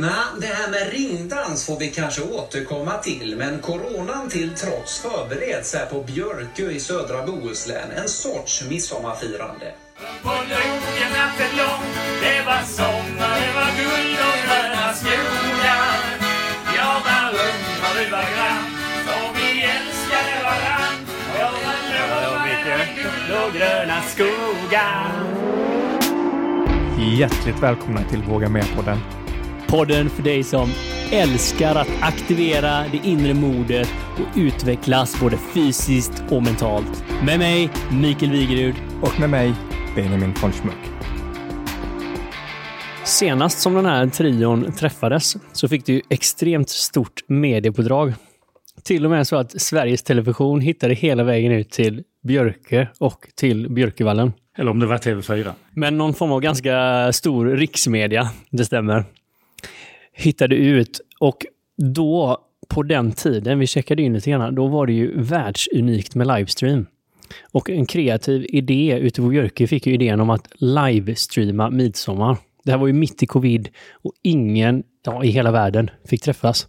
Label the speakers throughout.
Speaker 1: Nej, det här med ringdans får vi kanske återkomma till, men coronan till trots förbereds här på Björkö i södra Bohuslän. En sorts midsommarfirande.
Speaker 2: På logen natten lång Det var sommar, det var guld och gröna skogar. Jag var ung och du var grann Och vi älskade varann Jag lovade guld och gröna skogar.
Speaker 3: Hjärtligt välkomna till Våga Med-podden.
Speaker 4: Podden för dig som älskar att aktivera det inre modet och utvecklas både fysiskt och mentalt. Med mig, Mikael Wigerud.
Speaker 3: Och med mig, Benjamin von Schmuck.
Speaker 4: Senast som den här trion träffades så fick det ju extremt stort mediepådrag. Till och med så att Sveriges Television hittade hela vägen ut till Björke och till Björkevallen.
Speaker 5: Eller om det var TV4.
Speaker 4: Men någon form av ganska stor riksmedia, det stämmer, hittade ut. Och då, på den tiden, vi checkade in lite grann, då var det ju världsunikt med livestream. Och en kreativ idé ute på Björke fick ju idén om att livestreama midsommar. Det här var ju mitt i covid och ingen ja, i hela världen fick träffas.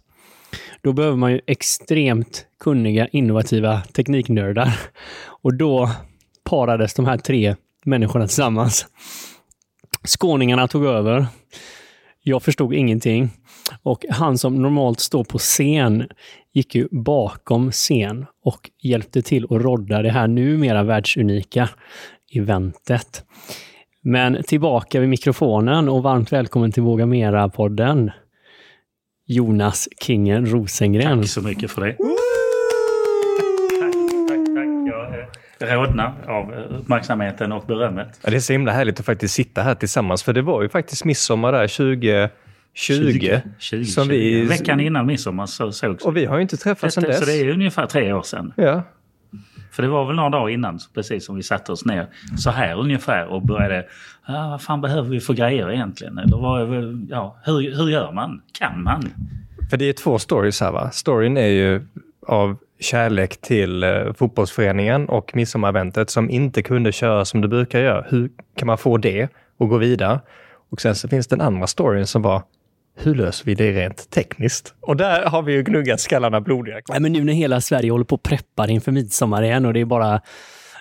Speaker 4: Då behöver man ju extremt kunniga, innovativa tekniknördar. Och då parades de här tre människorna tillsammans. Skåningarna tog över. Jag förstod ingenting. Och han som normalt står på scen gick ju bakom scen och hjälpte till att rodda det här numera världsunika eventet. Men tillbaka vid mikrofonen och varmt välkommen till Våga Mera-podden. Jonas Kingen Rosengren.
Speaker 5: Tack så mycket för det. Tack, tack, rodnar av uppmärksamheten och berömmet.
Speaker 3: Ja, det är så himla härligt att faktiskt sitta här tillsammans, för det var ju faktiskt midsommar där 2020.
Speaker 5: 20, 20,
Speaker 3: som vi...
Speaker 5: Veckan innan midsommar så sågs
Speaker 3: Och vi har ju inte träffats sedan dess.
Speaker 5: Så det är ungefär tre år sedan.
Speaker 3: Ja.
Speaker 5: För det var väl några dagar innan, precis som vi satte oss ner så här ungefär och började, ah, vad fan behöver vi för grejer egentligen? Eller vad, ja, hur, hur gör man? Kan man?
Speaker 3: För det är två stories här va? Storyn är ju av kärlek till eh, fotbollsföreningen och midsommareventet som inte kunde köra som det brukar göra. Hur kan man få det och gå vidare? Och sen så finns den andra storyn som var hur löser vi det rent tekniskt? Och där har vi ju gnuggat skallarna blodiga.
Speaker 4: Nej, men nu när hela Sverige håller på och preppar inför midsommar igen och det är bara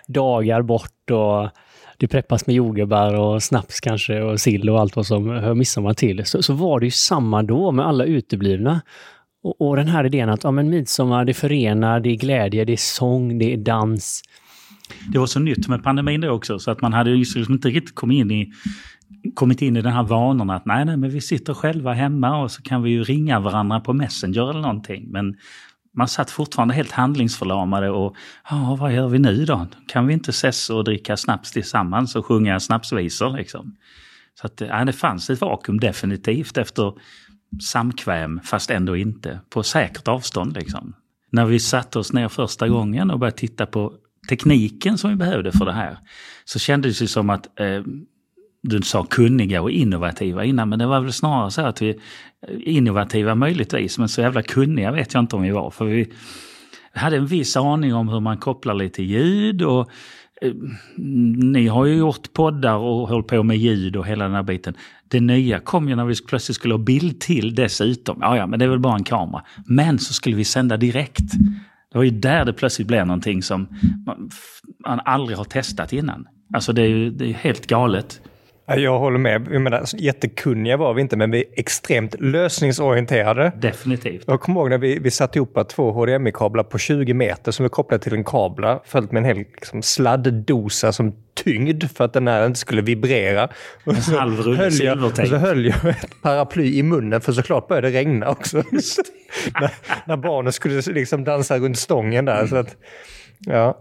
Speaker 4: dagar bort och det preppas med jordgubbar och snaps kanske och sill och allt vad som hör midsommar till. Så, så var det ju samma då med alla uteblivna. Och, och den här idén att ja, men midsommar, det förenar, det är glädje, det är sång, det är dans.
Speaker 5: Det var så nytt med pandemin då också så att man hade liksom inte riktigt kommit in i kommit in i den här vanorna att nej, nej, men vi sitter själva hemma och så kan vi ju ringa varandra på Messenger eller någonting. Men man satt fortfarande helt handlingsförlamade och ja, vad gör vi nu då? Kan vi inte ses och dricka snaps tillsammans och sjunga snapsvisor liksom? Så att ja, det fanns ett vakuum definitivt efter samkväm, fast ändå inte, på säkert avstånd liksom. När vi satte oss ner första gången och började titta på tekniken som vi behövde för det här, så kändes det som att eh, du sa kunniga och innovativa innan, men det var väl snarare så att vi eh, innovativa möjligtvis, men så jävla kunniga vet jag inte om vi var. För vi hade en viss aning om hur man kopplar lite ljud och Eh, ni har ju gjort poddar och hållit på med ljud och hela den här biten. Det nya kom ju när vi plötsligt skulle ha bild till dessutom. Ja, ja, men det är väl bara en kamera. Men så skulle vi sända direkt. Det var ju där det plötsligt blev någonting som man, man aldrig har testat innan. Alltså det är ju det är helt galet.
Speaker 3: Jag håller med. Jag menar, jättekunniga var vi inte, men vi är extremt lösningsorienterade.
Speaker 5: Definitivt.
Speaker 3: Jag kommer ihåg när vi, vi satte ihop två HDMI-kablar på 20 meter som vi kopplade till en kabla följt med en hel liksom, sladddosa som tyngd för att den här inte skulle vibrera.
Speaker 5: Och så, en höll
Speaker 3: jag, och så höll jag ett paraply i munnen för såklart började det regna också. när, när barnen skulle liksom dansa runt stången där. Så att, ja.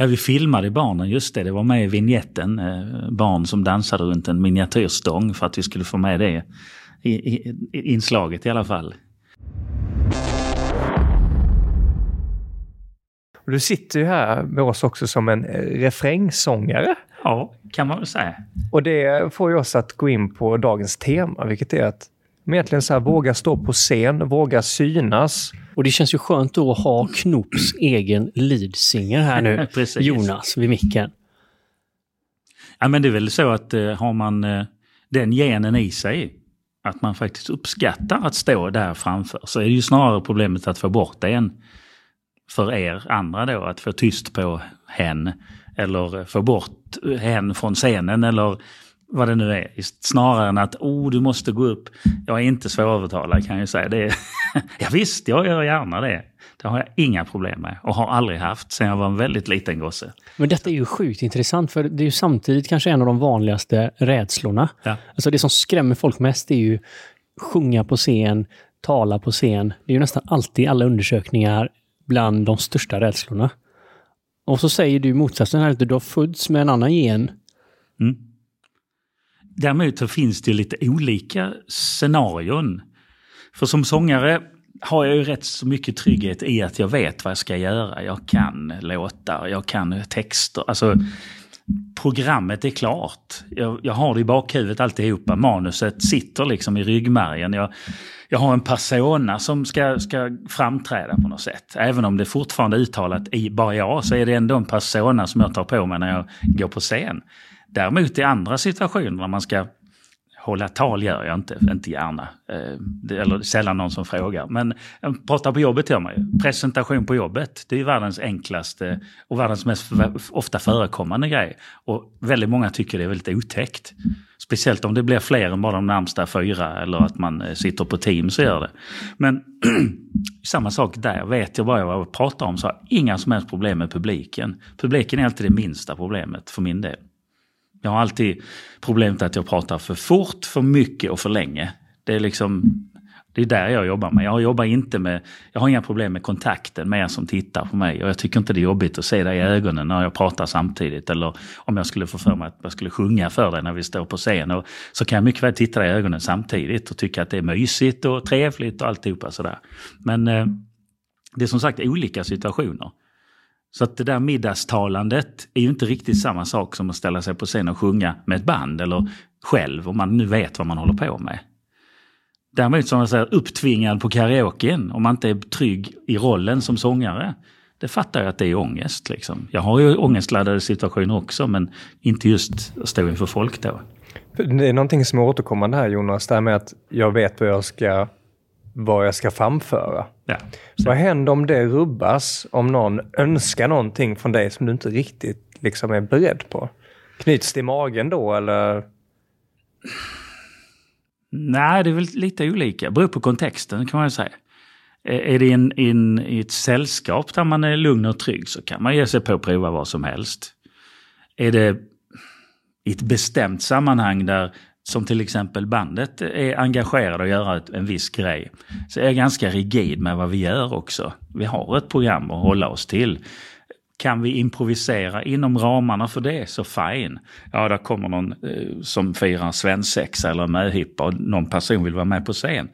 Speaker 5: Ja, vi filmade barnen, just det. Det var med i vignetten. Eh, barn som dansade runt en miniatyrstång för att vi skulle få med det i, i, i inslaget i alla fall.
Speaker 3: Du sitter ju här med oss också som en eh, refrängsångare.
Speaker 5: Ja, kan man väl säga.
Speaker 3: Och det får ju oss att gå in på dagens tema, vilket är att egentligen så här, våga stå på scen, våga synas.
Speaker 4: Och det känns ju skönt då att ha Knops egen leadsinger här nu, Jonas, vid micken.
Speaker 5: Ja, men det är väl så att uh, har man uh, den genen i sig att man faktiskt uppskattar att stå där framför så är det ju snarare problemet att få bort det än för er andra då, att få tyst på hen eller få bort hen från scenen eller vad det nu är. Snarare än att oh, du måste gå upp. Jag är inte svårövertalad kan jag säga. Det är, ja, visst, jag gör gärna det. Det har jag inga problem med och har aldrig haft sedan jag var en väldigt liten gosse.
Speaker 4: Men detta är ju sjukt intressant för det är ju samtidigt kanske en av de vanligaste rädslorna.
Speaker 5: Ja.
Speaker 4: Alltså det som skrämmer folk mest är ju sjunga på scen, tala på scen. Det är ju nästan alltid alla undersökningar bland de största rädslorna. Och så säger du motsatsen här, att du har fötts med en annan gen.
Speaker 5: Mm. Däremot så finns det lite olika scenarion. För som sångare har jag ju rätt så mycket trygghet i att jag vet vad jag ska göra. Jag kan låtar, jag kan texter. Alltså, programmet är klart. Jag, jag har det i bakhuvudet alltihopa. Manuset sitter liksom i ryggmärgen. Jag, jag har en persona som ska, ska framträda på något sätt. Även om det fortfarande är uttalat i bara jag så är det ändå en persona som jag tar på mig när jag går på scen. Däremot i andra situationer när man ska hålla tal gör jag inte, inte gärna. Eh, det, eller sällan någon som frågar. Men eh, prata på jobbet gör man ju. Presentation på jobbet, det är världens enklaste och världens mest ofta förekommande grej. Och väldigt många tycker det är väldigt otäckt. Speciellt om det blir fler än bara de närmsta fyra eller att man eh, sitter på Teams och gör det. Men samma sak där, vet jag vad jag pratar om så har jag inga som helst problem med publiken. Publiken är alltid det minsta problemet för min del. Jag har alltid problemet att jag pratar för fort, för mycket och för länge. Det är liksom det är där jag jobbar med. Jag jobbar inte med, jag har inga problem med kontakten med er som tittar på mig. Och jag tycker inte det är jobbigt att se dig i ögonen när jag pratar samtidigt. Eller om jag skulle få för mig att jag skulle sjunga för dig när vi står på scen. Och så kan jag mycket väl titta dig i ögonen samtidigt och tycka att det är mysigt och trevligt och alltihopa sådär. Men eh, det är som sagt olika situationer. Så att det där middagstalandet är ju inte riktigt samma sak som att ställa sig på scen och sjunga med ett band eller själv om man nu vet vad man håller på med. Däremot som jag säger, upptvingad på karaoken, om man inte är trygg i rollen som sångare. Det fattar jag att det är ångest. Liksom. Jag har ju ångestladdade situationer också, men inte just att stå inför folk då.
Speaker 3: Det är någonting som är återkommande här Jonas, det här med att jag vet vad jag ska, vad jag ska framföra.
Speaker 5: Ja.
Speaker 3: Vad händer om det rubbas? Om någon önskar någonting från dig som du inte riktigt liksom är beredd på? Knyts det i magen då eller?
Speaker 5: Nej, det är väl lite olika. Det beror på kontexten kan man säga. Är det in, in, i ett sällskap där man är lugn och trygg så kan man ge sig på att prova vad som helst. Är det i ett bestämt sammanhang där som till exempel bandet är engagerade att göra en viss grej, så är jag ganska rigid med vad vi gör också. Vi har ett program att hålla oss till. Kan vi improvisera inom ramarna för det, så fine. Ja, där kommer någon eh, som firar svensexa eller möhippa och någon person vill vara med på scen.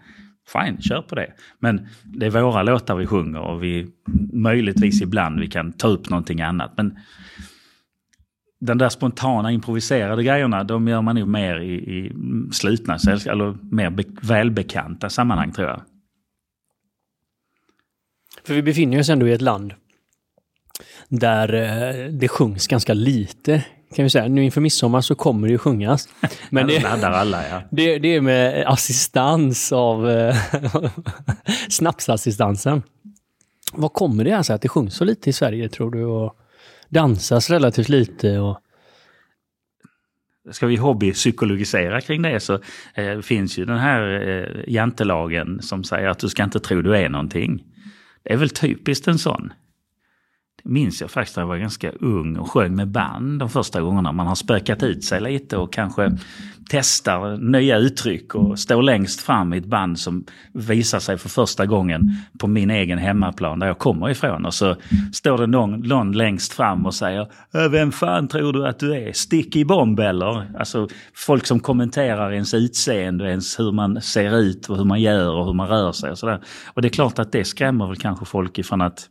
Speaker 5: Fine, kör på det. Men det är våra låtar vi sjunger och vi möjligtvis ibland vi kan ta upp någonting annat. Men den där spontana improviserade grejerna, de gör man nog mer i, i slutna eller mer be, välbekanta sammanhang tror jag.
Speaker 4: För vi befinner oss ändå i ett land där eh, det sjungs ganska lite. Kan vi säga. Nu inför midsommar så kommer det ju sjungas.
Speaker 5: Men det, alla, ja.
Speaker 4: det, det är med assistans av eh, snapsassistansen. Vad kommer det alltså att det sjungs så lite i Sverige tror du? Och dansas relativt lite och
Speaker 5: Ska vi hobbypsykologisera kring det så eh, finns ju den här eh, jantelagen som säger att du ska inte tro du är någonting. Det är väl typiskt en sån minns jag faktiskt när jag var ganska ung och sjöng med band de första gångerna. Man har spökat ut sig lite och kanske testar nya uttryck och står längst fram i ett band som visar sig för första gången på min egen hemmaplan där jag kommer ifrån. Och så står det någon, någon längst fram och säger äh, Vem fan tror du att du är? Stick i bomb eller? Alltså folk som kommenterar ens utseende, ens hur man ser ut och hur man gör och hur man rör sig och sådär. Och det är klart att det skrämmer väl kanske folk ifrån att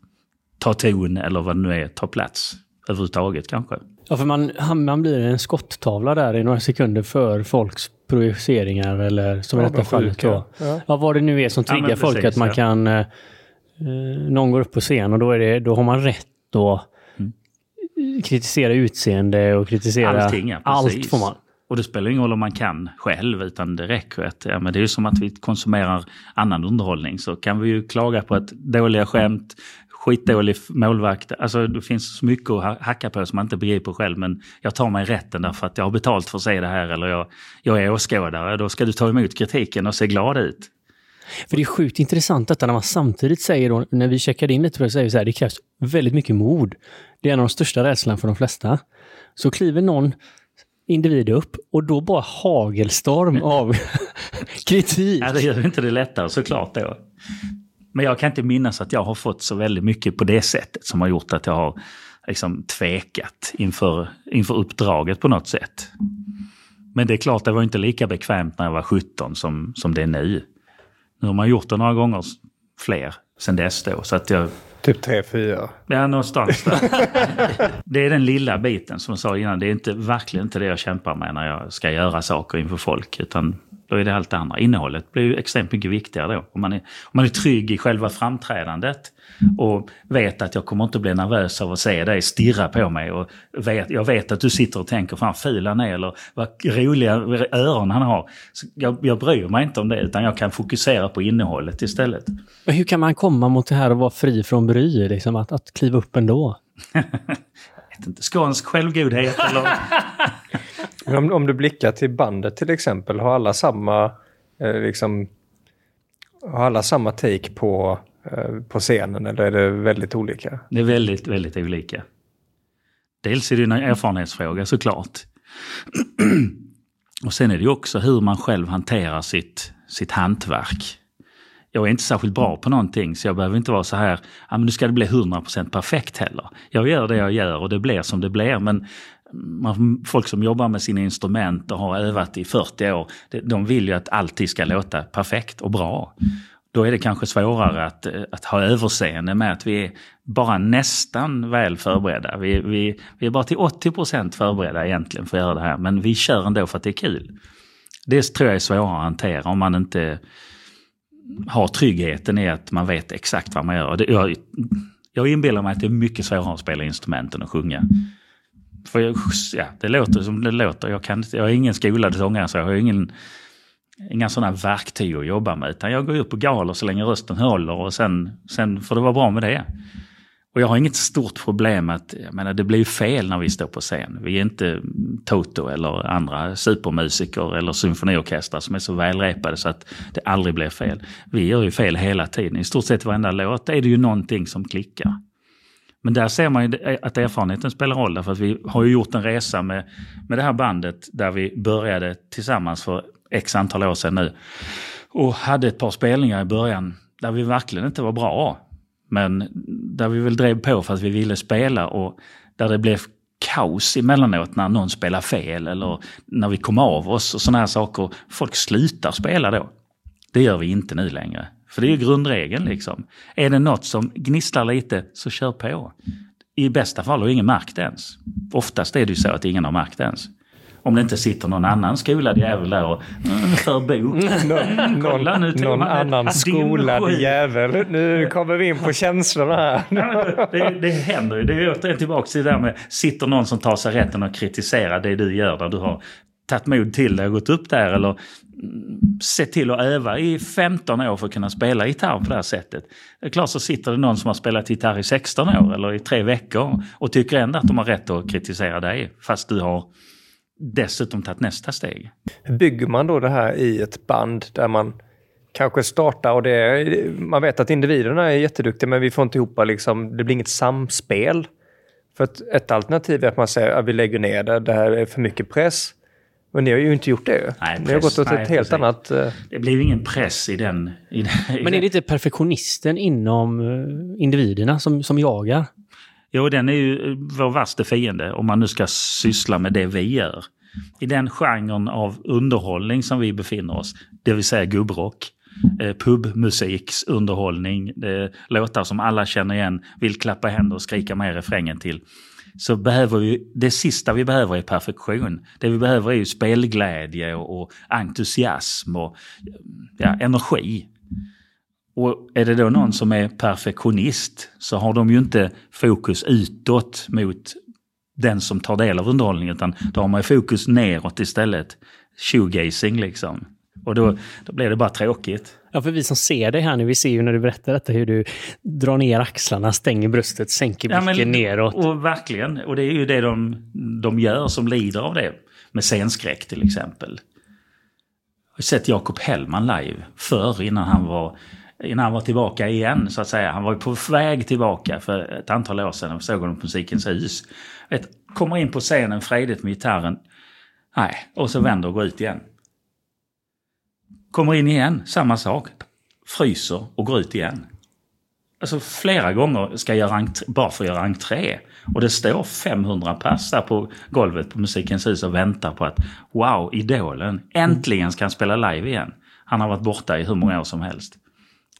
Speaker 5: ta ton eller vad det nu är, ta plats överhuvudtaget kanske.
Speaker 4: Ja, för man, man blir en skottavla där i några sekunder för folks projiceringar eller som ja, i detta fallet då. Ja. ja, vad det nu är som triggar ja, folk att man kan... Eh, någon går upp på scen och då, är det, då har man rätt att mm. kritisera utseende och kritisera
Speaker 5: Allting, ja,
Speaker 4: allt får man.
Speaker 5: Och det spelar ingen roll om man kan själv, utan det räcker att, ja men det är ju som att vi konsumerar annan underhållning. Så kan vi ju klaga på ett dåliga skämt, skitdålig målvakt. Alltså det finns så mycket att hacka på som man inte begriper själv. Men jag tar mig rätten därför att jag har betalt för att se det här eller jag, jag är åskådare. Då ska du ta emot kritiken och se glad ut.
Speaker 4: För det är sjukt intressant detta när man samtidigt säger, då, när vi checkade in det, så säger det krävs väldigt mycket mod. Det är en av de största rädslan för de flesta. Så kliver någon individ upp och då bara hagelstorm av kritik.
Speaker 5: Ja, det gör inte det lättare såklart då. Men jag kan inte minnas att jag har fått så väldigt mycket på det sättet som har gjort att jag har liksom tvekat inför, inför uppdraget på något sätt. Men det är klart, det var inte lika bekvämt när jag var 17 som, som det är nu. Nu har man gjort det några gånger fler sen dess då. Så att jag,
Speaker 3: Typ tre, fyra.
Speaker 5: Ja, någonstans där. det är den lilla biten som jag sa innan. Det är inte, verkligen inte det jag kämpar med när jag ska göra saker inför folk. Utan då är det allt det andra. Innehållet blir ju extremt mycket viktigare då. Om man är, om man är trygg i själva framträdandet och vet att jag kommer inte bli nervös av att se dig stirra på mig. Och vet, jag vet att du sitter och tänker, fan ful han är eller vad roliga öron han har. Så jag, jag bryr mig inte om det utan jag kan fokusera på innehållet istället.
Speaker 4: Men hur kan man komma mot det här och vara fri från bry? Liksom, att, att kliva upp ändå?
Speaker 5: vet inte, skånsk självgodhet eller...
Speaker 3: om, om du blickar till bandet till exempel, har alla samma, eh, liksom, har alla samma take på, eh, på scenen eller är det väldigt olika?
Speaker 5: Det är väldigt, väldigt olika. Dels är det en erfarenhetsfråga såklart. Och sen är det också hur man själv hanterar sitt, sitt hantverk. Jag är inte särskilt bra på någonting så jag behöver inte vara så här, ja men nu ska det bli 100% perfekt heller. Jag gör det jag gör och det blir som det blir men man, folk som jobbar med sina instrument och har övat i 40 år, de vill ju att alltid ska låta perfekt och bra. Då är det kanske svårare att, att ha överseende med att vi är bara nästan väl förberedda. Vi, vi, vi är bara till 80 procent förberedda egentligen för att göra det här, men vi kör ändå för att det är kul. Det tror jag är svårare att hantera om man inte har tryggheten i att man vet exakt vad man gör. Jag, jag inbillar mig att det är mycket svårare att spela instrumenten och sjunga. För jag, ja, det låter som det låter. Jag, kan, jag är ingen skolad sångare så jag har ingen, inga sådana verktyg att jobba med. Utan jag går upp på galor så länge rösten håller och sen, sen får det vara bra med det. Och jag har inget stort problem att, jag menar det blir ju fel när vi står på scen. Vi är inte Toto eller andra supermusiker eller symfoniorkestrar som är så välrepade så att det aldrig blir fel. Vi gör ju fel hela tiden. I stort sett varenda låt är det ju någonting som klickar. Men där ser man ju eh, att erfarenheten spelar roll. Därför att vi har ju gjort en resa med, med det här bandet där vi började tillsammans för x antal år sedan nu. Och hade ett par spelningar i början där vi verkligen inte var bra. Men där vi väl drev på för att vi ville spela och där det blev kaos emellanåt när någon spelar fel eller när vi kom av oss och sådana här saker. Folk slutar spela då. Det gör vi inte nu längre. För det är ju grundregeln liksom. Är det något som gnisslar lite så kör på. I bästa fall har ingen märkt det ens. Oftast är det ju så att ingen har märkt det ens. Om det inte sitter någon annan skolad jävel där och mm, för bo.
Speaker 3: Någon, Kolla, nu någon annan skolad jävel. Nu kommer vi in på känslorna här.
Speaker 5: det, det händer ju. Det är återigen tillbaka till det där med sitter någon som tar sig rätten att kritisera det du gör där du har tagit mod till dig och gått upp där eller sett till att öva i 15 år för att kunna spela gitarr på det här sättet. Det är klart så sitter det någon som har spelat gitarr i 16 år eller i tre veckor och tycker ändå att de har rätt att kritisera dig fast du har dessutom tagit nästa steg.
Speaker 3: Bygger man då det här i ett band där man kanske startar och det är, man vet att individerna är jätteduktiga men vi får inte ihop liksom, det blir inget samspel. För ett, ett alternativ är att man säger att vi lägger ner det, det här är för mycket press. Men ni har ju inte gjort det. Nej, ni har gått åt nej, ett helt precis. annat... Uh...
Speaker 5: Det blir ju ingen press i den... I den
Speaker 4: i Men är det inte perfektionisten inom uh, individerna som, som jagar?
Speaker 5: Jo, den är ju eh, vår värsta fiende om man nu ska syssla med det vi gör. I den genren av underhållning som vi befinner oss, det vill säga gubbrock, eh, pubmusiksunderhållning, eh, låtar som alla känner igen, vill klappa händer och skrika med refrängen till så behöver vi, det sista vi behöver är perfektion. Det vi behöver är ju spelglädje och, och entusiasm och ja, energi. Och är det då någon som är perfektionist så har de ju inte fokus utåt mot den som tar del av underhållningen. Utan då har man ju fokus neråt istället. Shoegazing liksom. Och då, då blir det bara tråkigt.
Speaker 4: Ja, för vi som ser dig här nu, vi ser ju när du berättar detta hur du drar ner axlarna, stänger bröstet, sänker
Speaker 5: Ja,
Speaker 4: blicken
Speaker 5: men-
Speaker 4: neråt.
Speaker 5: Och verkligen. Och det är ju det de, de gör som lider av det. Med scenskräck till exempel. Jag har sett Jakob Hellman live förr innan han var innan han var tillbaka igen så att säga. Han var ju på väg tillbaka för ett antal år sedan och såg honom på Musikens hus. Vet, kommer in på scenen frejdigt med gitarren. Nej, och så vänder och går ut igen. Kommer in igen, samma sak. Fryser och går ut igen. Alltså flera gånger ska jag göra entré, bara för att göra entré. Och det står 500 pers där på golvet på Musikens hus och väntar på att wow, idolen, äntligen ska han spela live igen. Han har varit borta i hur många år som helst.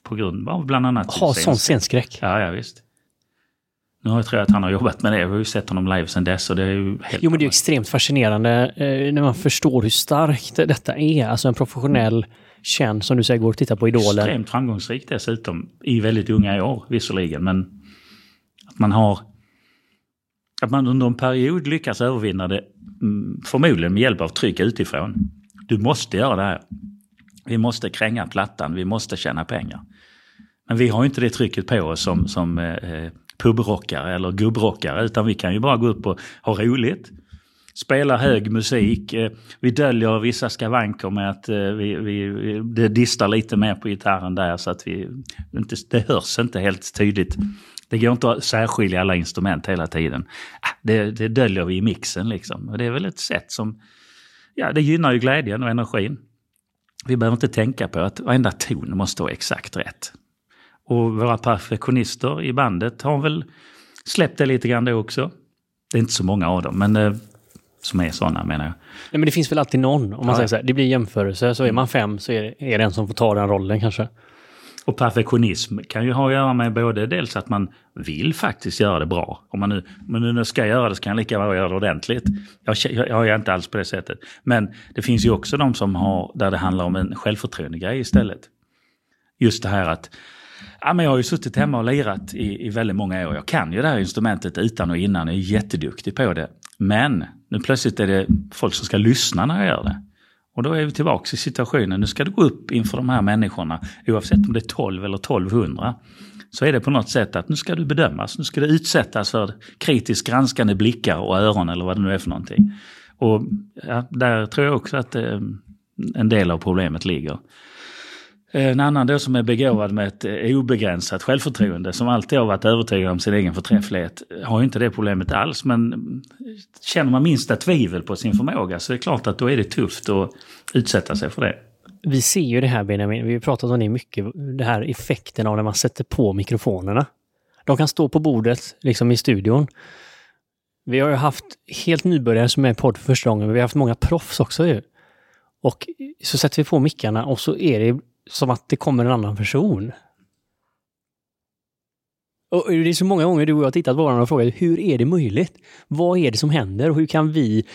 Speaker 5: På grund av bland annat...
Speaker 4: Ha
Speaker 5: scen-
Speaker 4: sån scenskräck.
Speaker 5: Ja, ja visst. Nu har jag tror jag att han har jobbat med det. Jag har ju sett honom live sedan dess och det är ju helt...
Speaker 4: Jo, men det är extremt fascinerande eh, när man förstår hur starkt detta är. Alltså en professionell känd, som du säger, går och tittar på Idolen.
Speaker 5: Extremt framgångsrik dessutom. I väldigt unga år visserligen. Men att man har... Att man under en period lyckas övervinna det. mm, Förmodligen med hjälp av tryck utifrån. Du måste göra det här. Vi måste kränga plattan. Vi måste tjäna pengar. Men vi har ju inte det trycket på oss som, som eh, eh, pubrockare eller gubbrockare. Utan vi kan ju bara gå upp och ha roligt. Spela hög musik. Eh, vi döljer vissa skavanker med att eh, vi, vi, det distar lite mer på gitarren där så att vi inte, det hörs inte helt tydligt. Det går inte att särskilja alla instrument hela tiden. Ah, det, det döljer vi i mixen liksom. Och det är väl ett sätt som, ja det gynnar ju glädjen och energin. Vi behöver inte tänka på att varenda ton måste vara exakt rätt. Och våra perfektionister i bandet har väl släppt det lite grann då också. Det är inte så många av dem, men eh, som är sådana menar jag.
Speaker 4: Nej, men det finns väl alltid någon, om man
Speaker 5: Ja.
Speaker 4: säger så här, det blir jämförelse, så är man fem så är det, är det en som får ta den rollen kanske.
Speaker 5: Och perfektionism kan ju ha att göra med både dels att man vill faktiskt göra det bra. Om man nu, men nu när jag ska göra det så kan jag lika bra göra det ordentligt. Jag, jag, jag är inte alls på det sättet. Men det finns ju också de som har, där det handlar om en självförtroende-grej istället. Just det här att Ja, men jag har ju suttit hemma och lirat i, i väldigt många år. Jag kan ju det här instrumentet utan och innan. Jag är jätteduktig på det. Men nu plötsligt är det folk som ska lyssna när jag gör det. Och då är vi tillbaka i situationen. Nu ska du gå upp inför de här människorna. Oavsett om det är 12 eller 1200. Så är det på något sätt att nu ska du bedömas. Nu ska du utsättas för kritiskt granskande blickar och öron eller vad det nu är för någonting. Och ja, där tror jag också att eh, en del av problemet ligger. Eh, en annan då som är begåvad med ett eh, obegränsat självförtroende, som alltid har varit övertygad om sin egen förträfflighet, har ju inte det problemet alls. Men känner man minsta tvivel på sin förmåga så är det klart att då är det tufft att utsätta sig för det.
Speaker 4: Vi ser ju det här Benjamin, vi har pratat om det mycket, det här effekten av när man sätter på mikrofonerna. De kan stå på bordet, liksom i studion. Vi har ju haft helt nybörjare som är i podd för första gången, men vi har haft många proffs också ju. Och så sätter vi på mickarna och så är det som att det kommer en annan person. Och det är så många gånger du och jag har tittat på varandra och frågat hur är det möjligt? Vad är det som händer och hur kan vi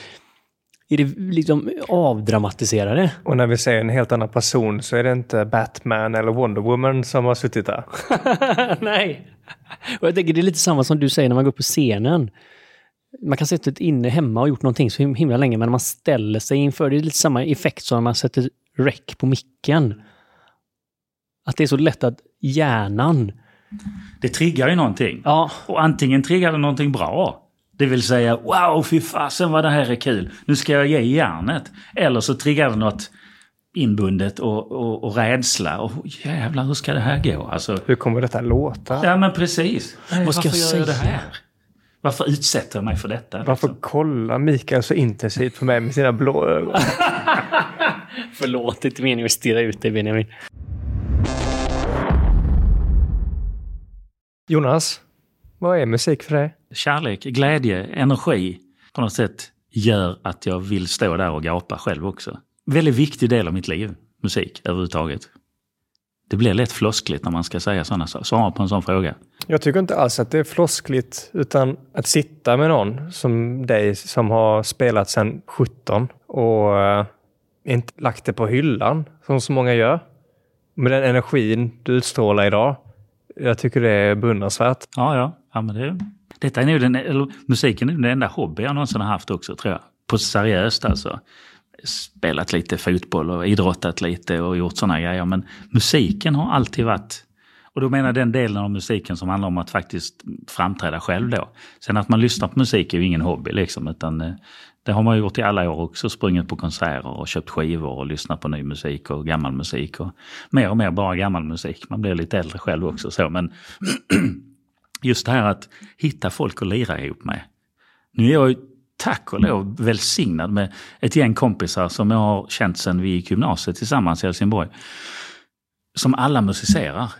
Speaker 4: är det liksom avdramatisera det?
Speaker 3: Och när vi ser en helt annan person så är det inte Batman eller Wonder Woman som har suttit där.
Speaker 4: Nej. Och jag tänker det är lite samma som du säger när man går på scenen. Man kan sätta ett inne hemma och gjort någonting så himla länge men när man ställer sig inför, det är lite samma effekt som när man sätter rec på micken. Att det är så lätt att hjärnan,
Speaker 5: Det triggar ju någonting.
Speaker 4: ja,
Speaker 5: Och antingen triggar det någonting bra. Det vill säga wow, fy fasen vad det här är kul. Nu ska jag ge järnet. Eller så triggar det något inbundet och, och, och rädsla. Och jävlar, hur ska det här gå? Alltså,
Speaker 3: Hur kommer detta låta?
Speaker 5: ja men precis. Nej,
Speaker 4: Vad ska
Speaker 5: varför
Speaker 4: jag
Speaker 5: jag det
Speaker 4: säga?
Speaker 5: här? Varför utsätter jag mig för detta?
Speaker 3: Varför
Speaker 5: liksom?
Speaker 3: kollar Mikael så intensivt på mig med sina blå ögon?
Speaker 4: förlåt, det är inte meningen att stirra ut dig Benjamin.
Speaker 3: Jonas, vad är musik för dig?
Speaker 5: Kärlek, glädje, energi på något sätt gör att jag vill stå där och gapa själv också. Väldigt viktig del av mitt liv, musik överhuvudtaget. Det blir lätt floskligt när man ska säga sådana saker, svara på en sån fråga.
Speaker 3: Jag tycker inte alls att det är floskligt, utan att sitta med någon som dig som har spelat sedan 17 och eh, inte lagt det på hyllan som så många gör. Med den energin du utstrålar idag. Jag tycker det är beundransvärt.
Speaker 5: Ja, ja, ja men det, Detta är nu den, eller, musiken är nog den enda hobby jag någonsin har haft också tror jag. På seriöst alltså. Spelat lite fotboll och idrottat lite och gjort sådana grejer. Men musiken har alltid varit och då menar jag den delen av musiken som handlar om att faktiskt framträda själv då. Sen att man lyssnar på musik är ju ingen hobby liksom, utan eh, det har man gjort i alla år också. Sprungit på konserter och köpt skivor och lyssnat på ny musik och gammal musik. Och mer och mer bara gammal musik. Man blir lite äldre själv också så. Men just det här att hitta folk att lira ihop med. Nu är jag ju tack och lov välsignad med ett gäng kompisar som jag har känt sedan vi gick gymnasiet tillsammans i Helsingborg. Som alla musicerar.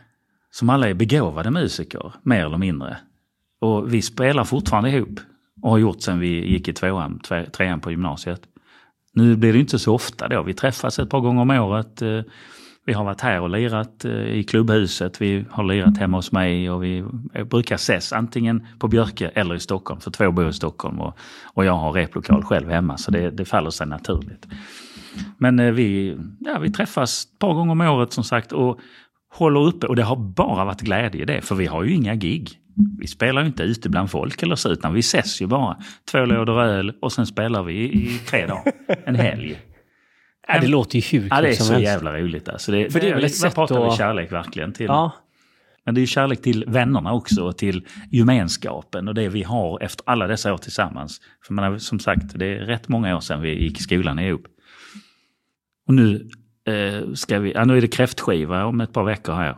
Speaker 5: Som alla är begåvade musiker, mer eller mindre. Och vi spelar fortfarande ihop och har gjort sedan vi gick i tvåan, trean på gymnasiet. Nu blir det inte så ofta då. Vi träffas ett par gånger om året. Eh, vi har varit här och lirat eh, i klubbhuset. Vi har lirat hemma hos mig och vi brukar ses antingen på Björke eller i Stockholm. För två bor i Stockholm och, och jag har replokal själv hemma så det, det faller sig naturligt. Men eh, vi, ja, vi träffas ett par gånger om året som sagt och håller uppe. Och det har bara varit glädje i det, för vi har ju inga gig. Vi spelar ju inte ute bland folk eller så, utan vi ses ju bara. Två lådor öl och sen spelar vi i tre dagar, en helg.
Speaker 4: Ja, det låter ju hur
Speaker 5: Ja, det är så helst. jävla roligt alltså. Det,
Speaker 4: För det är väl ett sätt
Speaker 5: pratar
Speaker 4: att...
Speaker 5: vi kärlek verkligen till.
Speaker 4: Ja.
Speaker 5: Men det är ju kärlek till vännerna också och till gemenskapen och det vi har efter alla dessa år tillsammans. För man som sagt, det är rätt många år sedan vi gick i skolan ihop. Och nu eh, ska vi, ja, nu är det kräftskiva om ett par veckor här.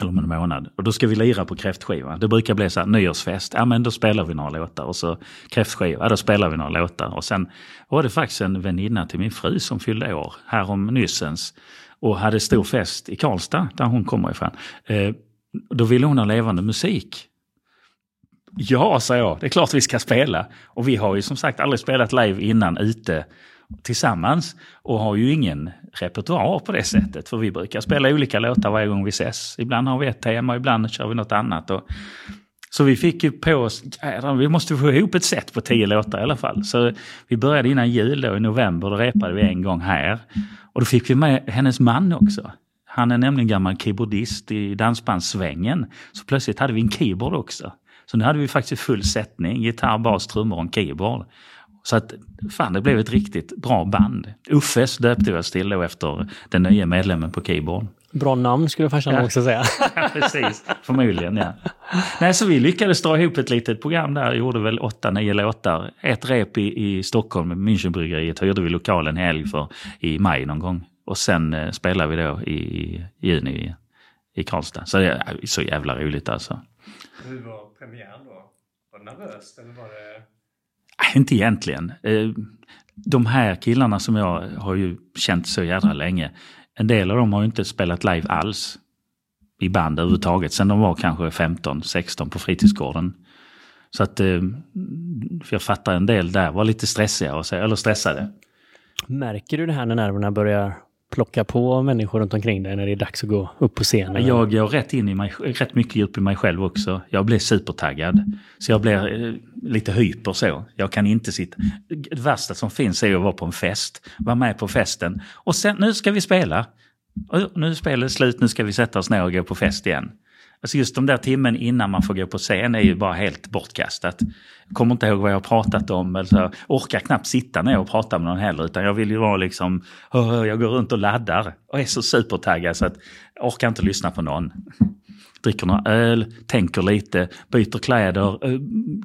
Speaker 5: Eller om en månad. Och då ska vi lira på kräftskiva. Det brukar bli så här nyårsfest. Ja men då spelar vi några låtar. Och så kräftskiva, ja, då spelar vi några låtar. Och sen var det faktiskt en väninna till min fru som fyllde år härom nyssens. Och hade stor fest i Karlstad, där hon kommer ifrån. Eh, då ville hon ha levande musik. Ja, sa jag, det är klart vi ska spela. Och vi har ju som sagt aldrig spelat live innan ute tillsammans och har ju ingen repertoar på det sättet. För vi brukar spela olika låtar varje gång vi ses. Ibland har vi ett tema, ibland kör vi något annat. Och, så vi fick ju på oss, vi måste få ihop ett set på tio låtar i alla fall. Så vi började innan jul då i november, då repade vi en gång här. Och då fick vi med hennes man också. Han är nämligen gammal keyboardist i dansbandssvängen. Så plötsligt hade vi en keyboard också. Så nu hade vi faktiskt full sättning, gitarr, bas, trummor och en keyboard. Så att fan, det blev ett riktigt bra band. Uffes döpte vi oss till då efter den nya medlemmen på keyboard.
Speaker 4: Bra namn skulle farsan ja. också säga.
Speaker 5: ja, precis. Förmodligen, ja. Nej, så vi lyckades dra ihop ett litet program där. Gjorde väl åtta, nio låtar. Ett rep i, i Stockholm, Münchenbryggeriet, hyrde vi lokalen helg för i maj någon gång. Och sen eh, spelade vi då i, i juni i, i Karlstad. Så det är så jävla roligt alltså.
Speaker 3: Hur var premiären då? Var det nervöst eller var det...
Speaker 5: Inte egentligen. Eh, de här killarna som jag har ju känt så jädra länge. En del av dem har ju inte spelat live alls. I band överhuvudtaget. Sen de var kanske 15, 16 på fritidsgården. Så att eh, för jag fattar en del där var lite stressiga, eller stressade.
Speaker 4: Märker du det här när nerverna börjar plocka på människor runt omkring dig när det är dags att gå upp på scenen?
Speaker 5: Jag går rätt in i mig, rätt mycket djup i mig själv också. Jag blir supertaggad. Så jag blir eh, lite hyper så. Jag kan inte sitta... Det värsta som finns är att vara på en fest, vara med på festen och sen nu ska vi spela. Nu är spelet slut, nu ska vi sätta oss ner och gå på fest igen. Alltså just de där timmen innan man får gå på scen är ju bara helt bortkastat. Jag kommer inte ihåg vad jag har pratat om. Alltså, orkar knappt sitta ner och prata med någon heller. Utan jag vill ju vara liksom, jag går runt och laddar och är så supertaggad så att jag orkar inte lyssna på någon dricker några öl, tänker lite, byter kläder, eh,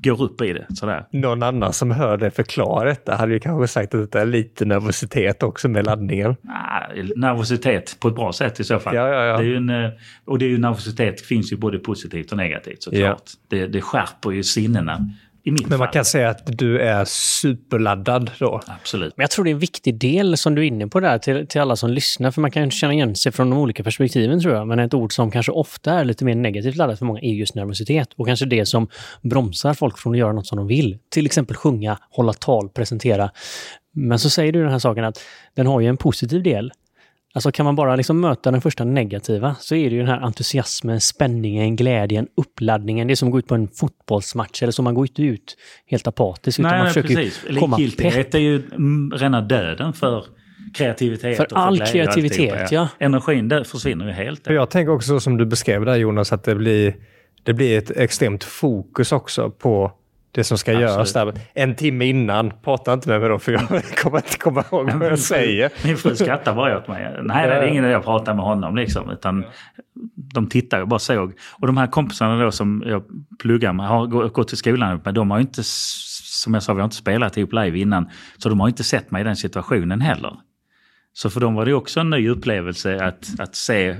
Speaker 5: går upp i det. Sådär.
Speaker 3: Någon annan som hör dig förklara detta hade ju kanske sagt att det är lite nervositet också med laddningen.
Speaker 5: Ah, nervositet på ett bra sätt i så fall.
Speaker 3: Ja, ja, ja.
Speaker 5: Det är en, eh, och det är ju nervositet finns ju både positivt och negativt såklart. Ja. Det, det skärper ju sinnena.
Speaker 3: Men man kan säga att du är superladdad då.
Speaker 5: Absolut.
Speaker 4: Men jag tror det är en viktig del som du är inne på där till, till alla som lyssnar, för man kan känna igen sig från de olika perspektiven tror jag. Men ett ord som kanske ofta är lite mer negativt laddat för många är just nervositet och kanske det som bromsar folk från att göra något som de vill. Till exempel sjunga, hålla tal, presentera. Men så säger du den här saken att den har ju en positiv del. Alltså kan man bara liksom möta den första negativa så är det ju den här entusiasmen, spänningen, glädjen, uppladdningen. Det är som att gå ut på en fotbollsmatch eller som man går inte ut helt apatisk.
Speaker 5: Nej, utan man försöker precis. Likgiltighet är ju rena döden för kreativitet.
Speaker 4: För all kreativitet, ja.
Speaker 5: Energin där försvinner ju helt.
Speaker 3: Jag tänker också som du beskrev där Jonas, att det blir det blir ett extremt fokus också på det som ska
Speaker 5: Absolut.
Speaker 3: göras där. En timme innan, prata inte med mig då för jag kommer inte komma ihåg vad jag säger.
Speaker 5: Min fru skrattar bara åt mig. Nej, det är ingen idé att prata med honom liksom. Utan de tittar och bara såg. Och de här kompisarna då som jag pluggar med, har gå- gått till skolan med, de har ju inte, som jag sa, vi har inte spelat ihop live innan. Så de har inte sett mig i den situationen heller. Så för dem var det också en ny upplevelse att, att se,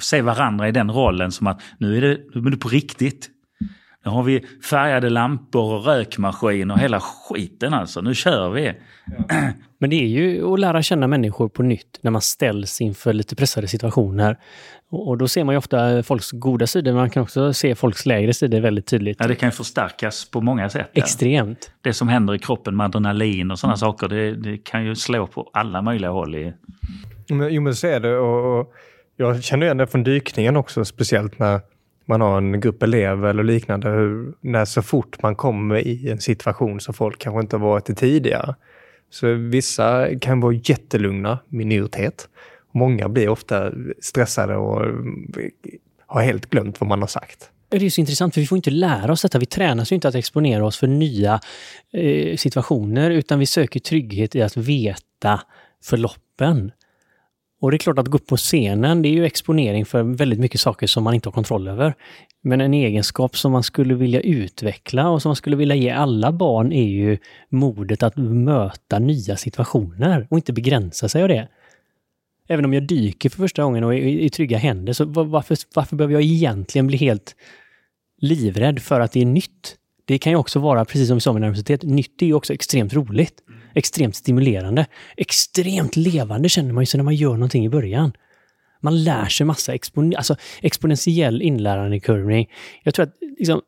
Speaker 5: se varandra i den rollen som att nu är det, nu är det på riktigt. Nu har vi färgade lampor och rökmaskin och hela skiten alltså. Nu kör vi.
Speaker 4: Men det är ju att lära känna människor på nytt när man ställs inför lite pressade situationer. Och då ser man ju ofta folks goda sidor, men man kan också se folks lägre sidor väldigt tydligt.
Speaker 5: Ja, det kan ju förstärkas på många sätt. ja.
Speaker 4: Extremt.
Speaker 5: Det som händer i kroppen med adrenalin och sådana saker, det, det kan ju slå på alla möjliga håll. I,
Speaker 3: jo, men så är det. Och, och jag känner igen det från dykningen också, speciellt när man har en grupp elever eller liknande. Hur, när så fort man kommer i en situation som folk kanske inte har varit i tidigare. Så vissa kan vara jättelugna, minoritet. Många blir ofta stressade och har helt glömt vad man har sagt.
Speaker 4: Det är ju så intressant, för vi får inte lära oss detta. Vi tränas ju inte att exponera oss för nya eh, situationer, utan vi söker trygghet i att veta förloppen. Och det är klart att gå upp på scenen, det är ju exponering för väldigt mycket saker som man inte har kontroll över. Men en egenskap som man skulle vilja utveckla och som man skulle vilja ge alla barn är ju modet att möta nya situationer och inte begränsa sig av det. Även om jag dyker för första gången och är i, trygga händer, så varför, varför behöver jag egentligen bli helt livrädd för att det är nytt? Det kan ju också vara, precis som vi sa med nervositet, nytt är ju också extremt roligt. Extremt stimulerande. Extremt levande känner man ju sig när man gör någonting i början. Man lär sig massa expon alltså, exponentiell inlärandekurvning. Jag tror att liksom,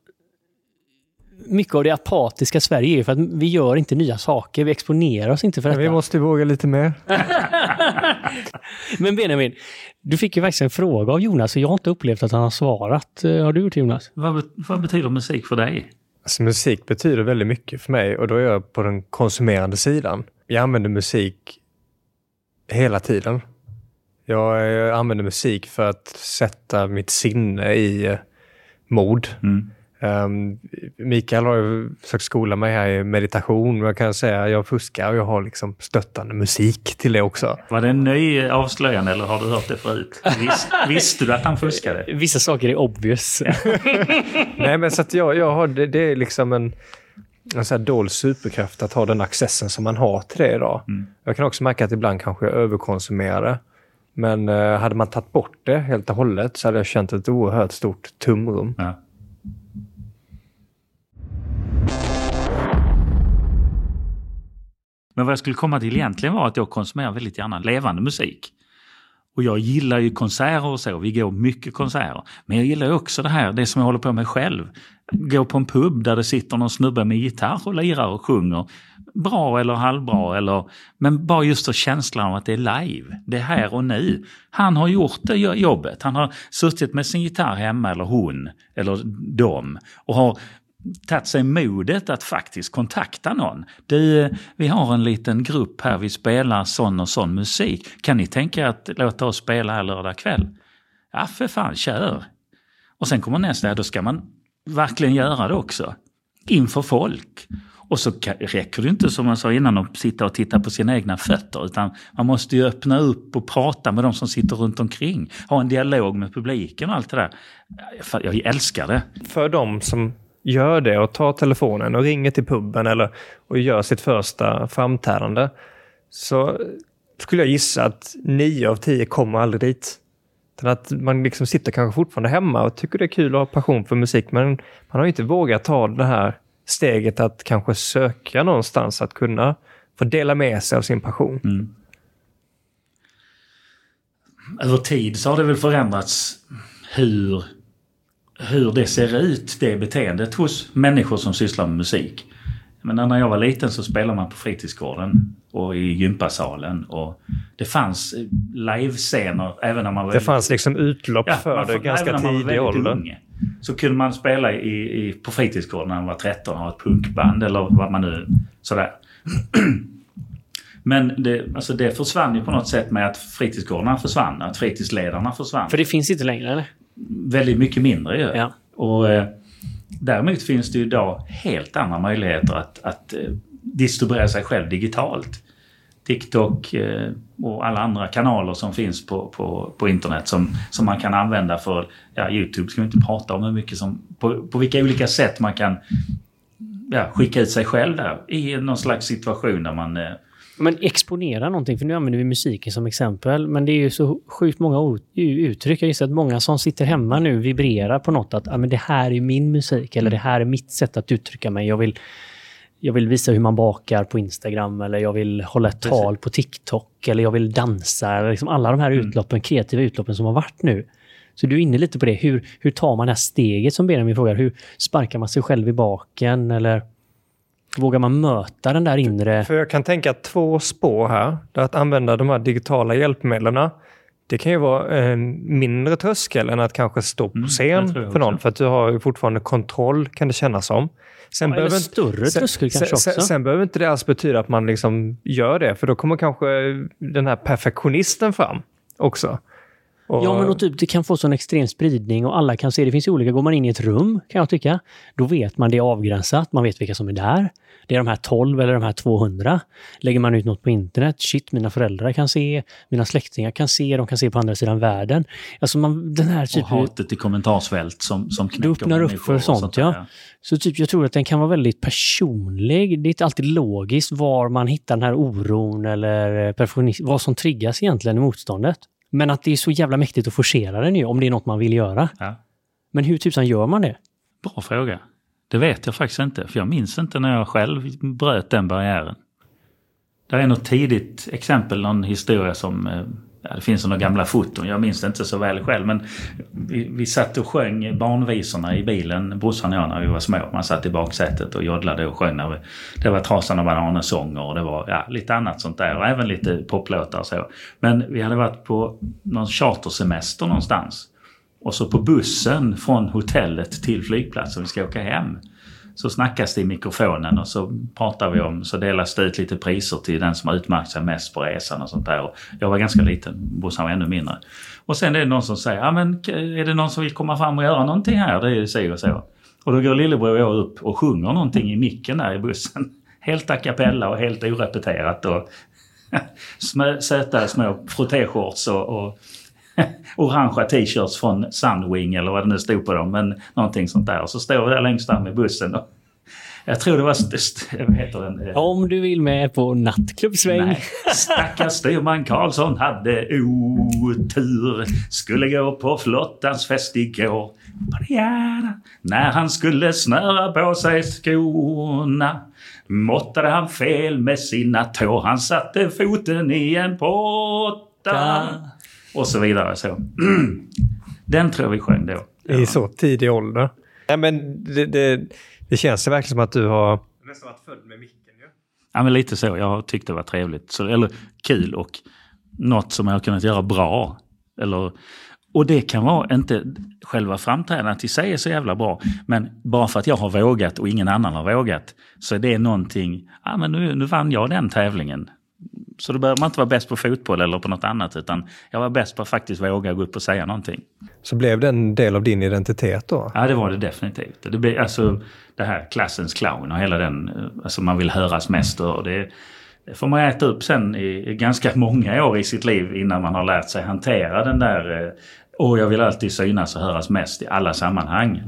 Speaker 4: mycket av det apatiska Sverige är för att vi gör inte nya saker. Vi exponerar oss inte för detta.
Speaker 3: Vi måste våga lite mer.
Speaker 4: Men Benjamin, du fick ju faktiskt en fråga av Jonas och jag har inte upplevt att han har svarat. Eh, Har du gjort Jonas?
Speaker 5: vad, vad betyder musik för dig?
Speaker 3: Alltså, musik betyder väldigt mycket för mig och då är jag på den konsumerande sidan. Jag använder musik hela tiden. Jag jag använder musik för att sätta mitt sinne i eh, mod.
Speaker 5: Mm.
Speaker 3: Um, Mikael har ju försökt skola mig här i meditation. Jag kan säga att jag fuskar och jag har liksom stöttande musik till det också.
Speaker 5: Var det en ny avslöjande eller har du hört det förut? Vis, visste du att han fuskade?
Speaker 4: Vissa saker är obvious.
Speaker 3: Nej, men så att jag, jag har, det, det är liksom en, en så här dold superkraft att ha den accessen som man har till det idag. Jag kan också märka att ibland kanske jag överkonsumerar det. Men eh, hade man tagit bort det helt och hållet så hade jag känt ett oerhört stort tomrum.
Speaker 5: Ja. Men vad jag skulle komma till egentligen var att jag konsumerar väldigt gärna levande musik. Och jag gillar ju konserter och så, vi går mycket konserter. Men jag gillar ju också det här, det som jag håller på med själv. Gå på en pub där det sitter någon snubbe med gitarr och lirar och sjunger. Bra eller halvbra eller... Men bara just för känslan av att det är live. Det är här och nu. Han har gjort det jobbet. Han har suttit med sin gitarr hemma, eller hon, eller dem. Och har tagit sig modet att faktiskt kontakta någon. Du, vi har en liten grupp här, vi spelar sån och sån musik. Kan ni tänka er att låta oss spela här lördag kväll? Ja, för fan, kör! Och sen kommer nästa, ja, då ska man verkligen göra det också. Inför folk. Och så räcker det inte som jag sa innan att sitta och titta på sina egna fötter utan man måste ju öppna upp och prata med de som sitter runt omkring. Ha en dialog med publiken och allt det där. Jag- Jag älskar det.
Speaker 3: För de som gör det och tar telefonen och ringer till puben eller och gör sitt första framträdande så skulle jag gissa att nio av tio kommer aldrig dit. Utan att man liksom sitter kanske fortfarande hemma och tycker det är kul att ha passion för musik men man har inte vågat ta det här steget att kanske söka någonstans att kunna få dela med sig av sin passion. Mm.
Speaker 5: över tid så har det väl förändrats hur, hur det ser ut, det beteendet hos människor som sysslar med musik. Men när jag var liten så spelade man på fritidsgården och i gympasalen och det fanns eh, livescener även när man var
Speaker 3: Det fanns liksom utlopp
Speaker 5: Ja,
Speaker 3: för det ganska
Speaker 5: även när man var
Speaker 3: tidig
Speaker 5: väldigt
Speaker 3: ålder.
Speaker 5: ung, Så kunde man spela i, i, på fritidsgården när man var 13 och ha ett punkband eller vad man nu... Sådär. Men det, alltså det försvann ju på något sätt med att fritidsgårdarna försvann, att fritidsledarna försvann.
Speaker 4: För det finns inte längre, eller?
Speaker 5: Väldigt mycket mindre ju.
Speaker 4: Ja.
Speaker 5: Och eh, Däremot finns det ju idag helt andra möjligheter att, att eh, distribuera sig själv digitalt. TikTok eh, och alla andra kanaler som finns på, på, på internet som, som man kan använda för... Ja, Youtube ska vi inte prata om hur mycket som... På, på vilka olika sätt man kan ja, skicka ut sig själv där i någon slags situation där man...
Speaker 4: Men exponera någonting, för nu använder vi musiken som exempel, men det är ju så sjukt många uttryck. Jag gissar att många som sitter hemma nu vibrerar på något att ah, men det här är min musik eller det här är mitt sätt att uttrycka mig. Jag vill, jag vill visa hur man bakar på Instagram eller jag vill hålla ett tal på TikTok eller jag vill dansa. Eller liksom alla de här utloppen, kreativa utloppen som har varit nu. Så du är inne lite på det. Hur, hur tar man det här steget som Benjamin frågar? Hur sparkar man sig själv i baken? Eller vågar man möta den där inre...
Speaker 3: För jag kan tänka två spår här. Där att använda de här digitala hjälpmedlen. Det kan ju vara en mindre tröskel än att kanske stå på
Speaker 5: Mm,
Speaker 3: scen
Speaker 5: jag
Speaker 3: för någon. För att du har ju fortfarande kontroll, kan det kännas som. Sen
Speaker 4: Ja, eller
Speaker 3: inte-
Speaker 4: större tröskel kanske
Speaker 3: sen,
Speaker 4: också.
Speaker 3: Sen, sen behöver inte det alls betyda att man liksom gör det. För då kommer kanske den här perfektionisten fram också. Och-
Speaker 4: Ja, men och typ, det kan få sån extrem spridning och alla kan se. Det finns ju olika. Går man in i ett rum, kan jag tycka, då vet man det är avgränsat. Man vet vilka som är där. Det är de här 12 eller de här 200. Lägger man ut något på internet, shit, mina föräldrar kan se, mina släktingar kan se, de kan se på andra sidan världen. Alltså man, den här
Speaker 5: och
Speaker 4: typen...
Speaker 5: hatet i kommentarsfält som, som knäcker
Speaker 4: öppnar upp för
Speaker 5: och
Speaker 4: sånt,
Speaker 5: där,
Speaker 4: ja. Så typ, jag tror att den kan vara väldigt personlig. Det är inte alltid logiskt var man hittar den här oron eller perfektionism, vad som triggas egentligen i motståndet. Men att det är så jävla mäktigt att forcera den ju, om det är något man vill göra.
Speaker 5: Ja.
Speaker 4: Men hur tusan gör man det?
Speaker 5: Bra fråga. Det vet jag faktiskt inte, för jag minns inte när jag själv bröt den barriären. Det är något tidigt exempel, någon historia som... Ja, det finns några gamla foton, jag minns det inte så väl själv. Men vi, vi satt och sjöng barnvisorna i bilen, brorsan och jag, när vi var små. Man satt i baksätet och joddlade och sjöng. När vi, det var Trasan och bananer-sånger och det var ja, lite annat sånt där. Och även lite poplåtar och så. Men vi hade varit på någon chartersemester någonstans. Och så på bussen från hotellet till flygplatsen, vi ska åka hem. Så snackas det i mikrofonen och så pratar vi om, så delas det ut lite priser till den som har utmärkt sig mest på resan och sånt där. Och jag var ganska liten, brorsan var ännu mindre. Och sen är det någon som säger, ja men är det någon som vill komma fram och göra någonting här? Det är så och så. Och då går lillebror och jag upp och sjunger någonting i micken där i bussen. Helt a cappella och helt orepeterat och smö, söta små frottéshorts och, och orangea t-shirts från Sunwing eller vad det nu stod på dem. Men någonting sånt där. Och så står vi där längst fram i bussen. Och jag tror det var... Vad heter den?
Speaker 4: Om du vill med på nattklubbsväng.
Speaker 5: Nej. Stackars styrman Karlsson hade otur. Skulle gå på flottans fest igår. När han skulle snöra på sig skorna måttade han fel med sina tår. Han satte foten i en potta. Och så vidare. Så. Den tror jag vi sjöng då.
Speaker 3: I så tidig ålder. Ja, men det, det, det känns ju verkligen som att du har... Nästan varit född med micken ju.
Speaker 5: Ja, men lite så. Jag har tyckt det var trevligt. Så, eller kul och något som jag har kunnat göra bra. Eller, och det kan vara inte själva framträdandet i sig är så jävla bra. Men bara för att jag har vågat och ingen annan har vågat så är det någonting, ja men nu, nu vann jag den tävlingen. Så då behöver man inte vara bäst på fotboll eller på något annat utan jag var bäst på att faktiskt våga gå upp och säga någonting.
Speaker 3: Så blev det en del av din identitet då?
Speaker 5: Ja, det var det definitivt. Det blir alltså det här klassens clown och hela den, eh, alltså man vill höras mest och det, det får man äta upp sen i, i ganska många år i sitt liv innan man har lärt sig hantera den där, eh, åh jag vill alltid synas och höras mest i alla sammanhang.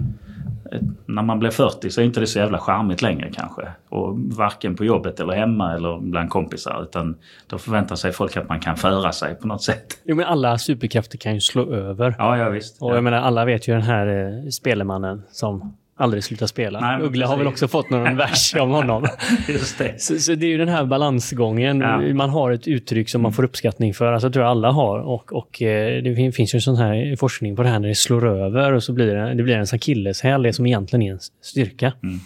Speaker 5: När man blir 40 så är inte det så jävla charmigt längre kanske. Och varken på jobbet eller hemma eller bland kompisar. Utan då förväntar sig folk att man kan föra sig på något sätt.
Speaker 4: Jo, men alla superkrafter kan ju slå över.
Speaker 5: Ja, ja visst.
Speaker 4: Och jag menar, alla vet ju den här eh, spelemannen som aldrig slutar spela.
Speaker 5: Nej,
Speaker 4: Uggla har väl också fått någon vers om honom.
Speaker 5: Just det.
Speaker 4: Så, så det är ju den här balansgången.
Speaker 5: Ja.
Speaker 4: Man har ett uttryck som man får uppskattning för. Alltså, jag tror alla har. Och, och eh, det fin- finns ju sån här forskning på det här när det slår över och så blir det, det blir en akilleshäl, det som egentligen är en styrka.
Speaker 5: Mm.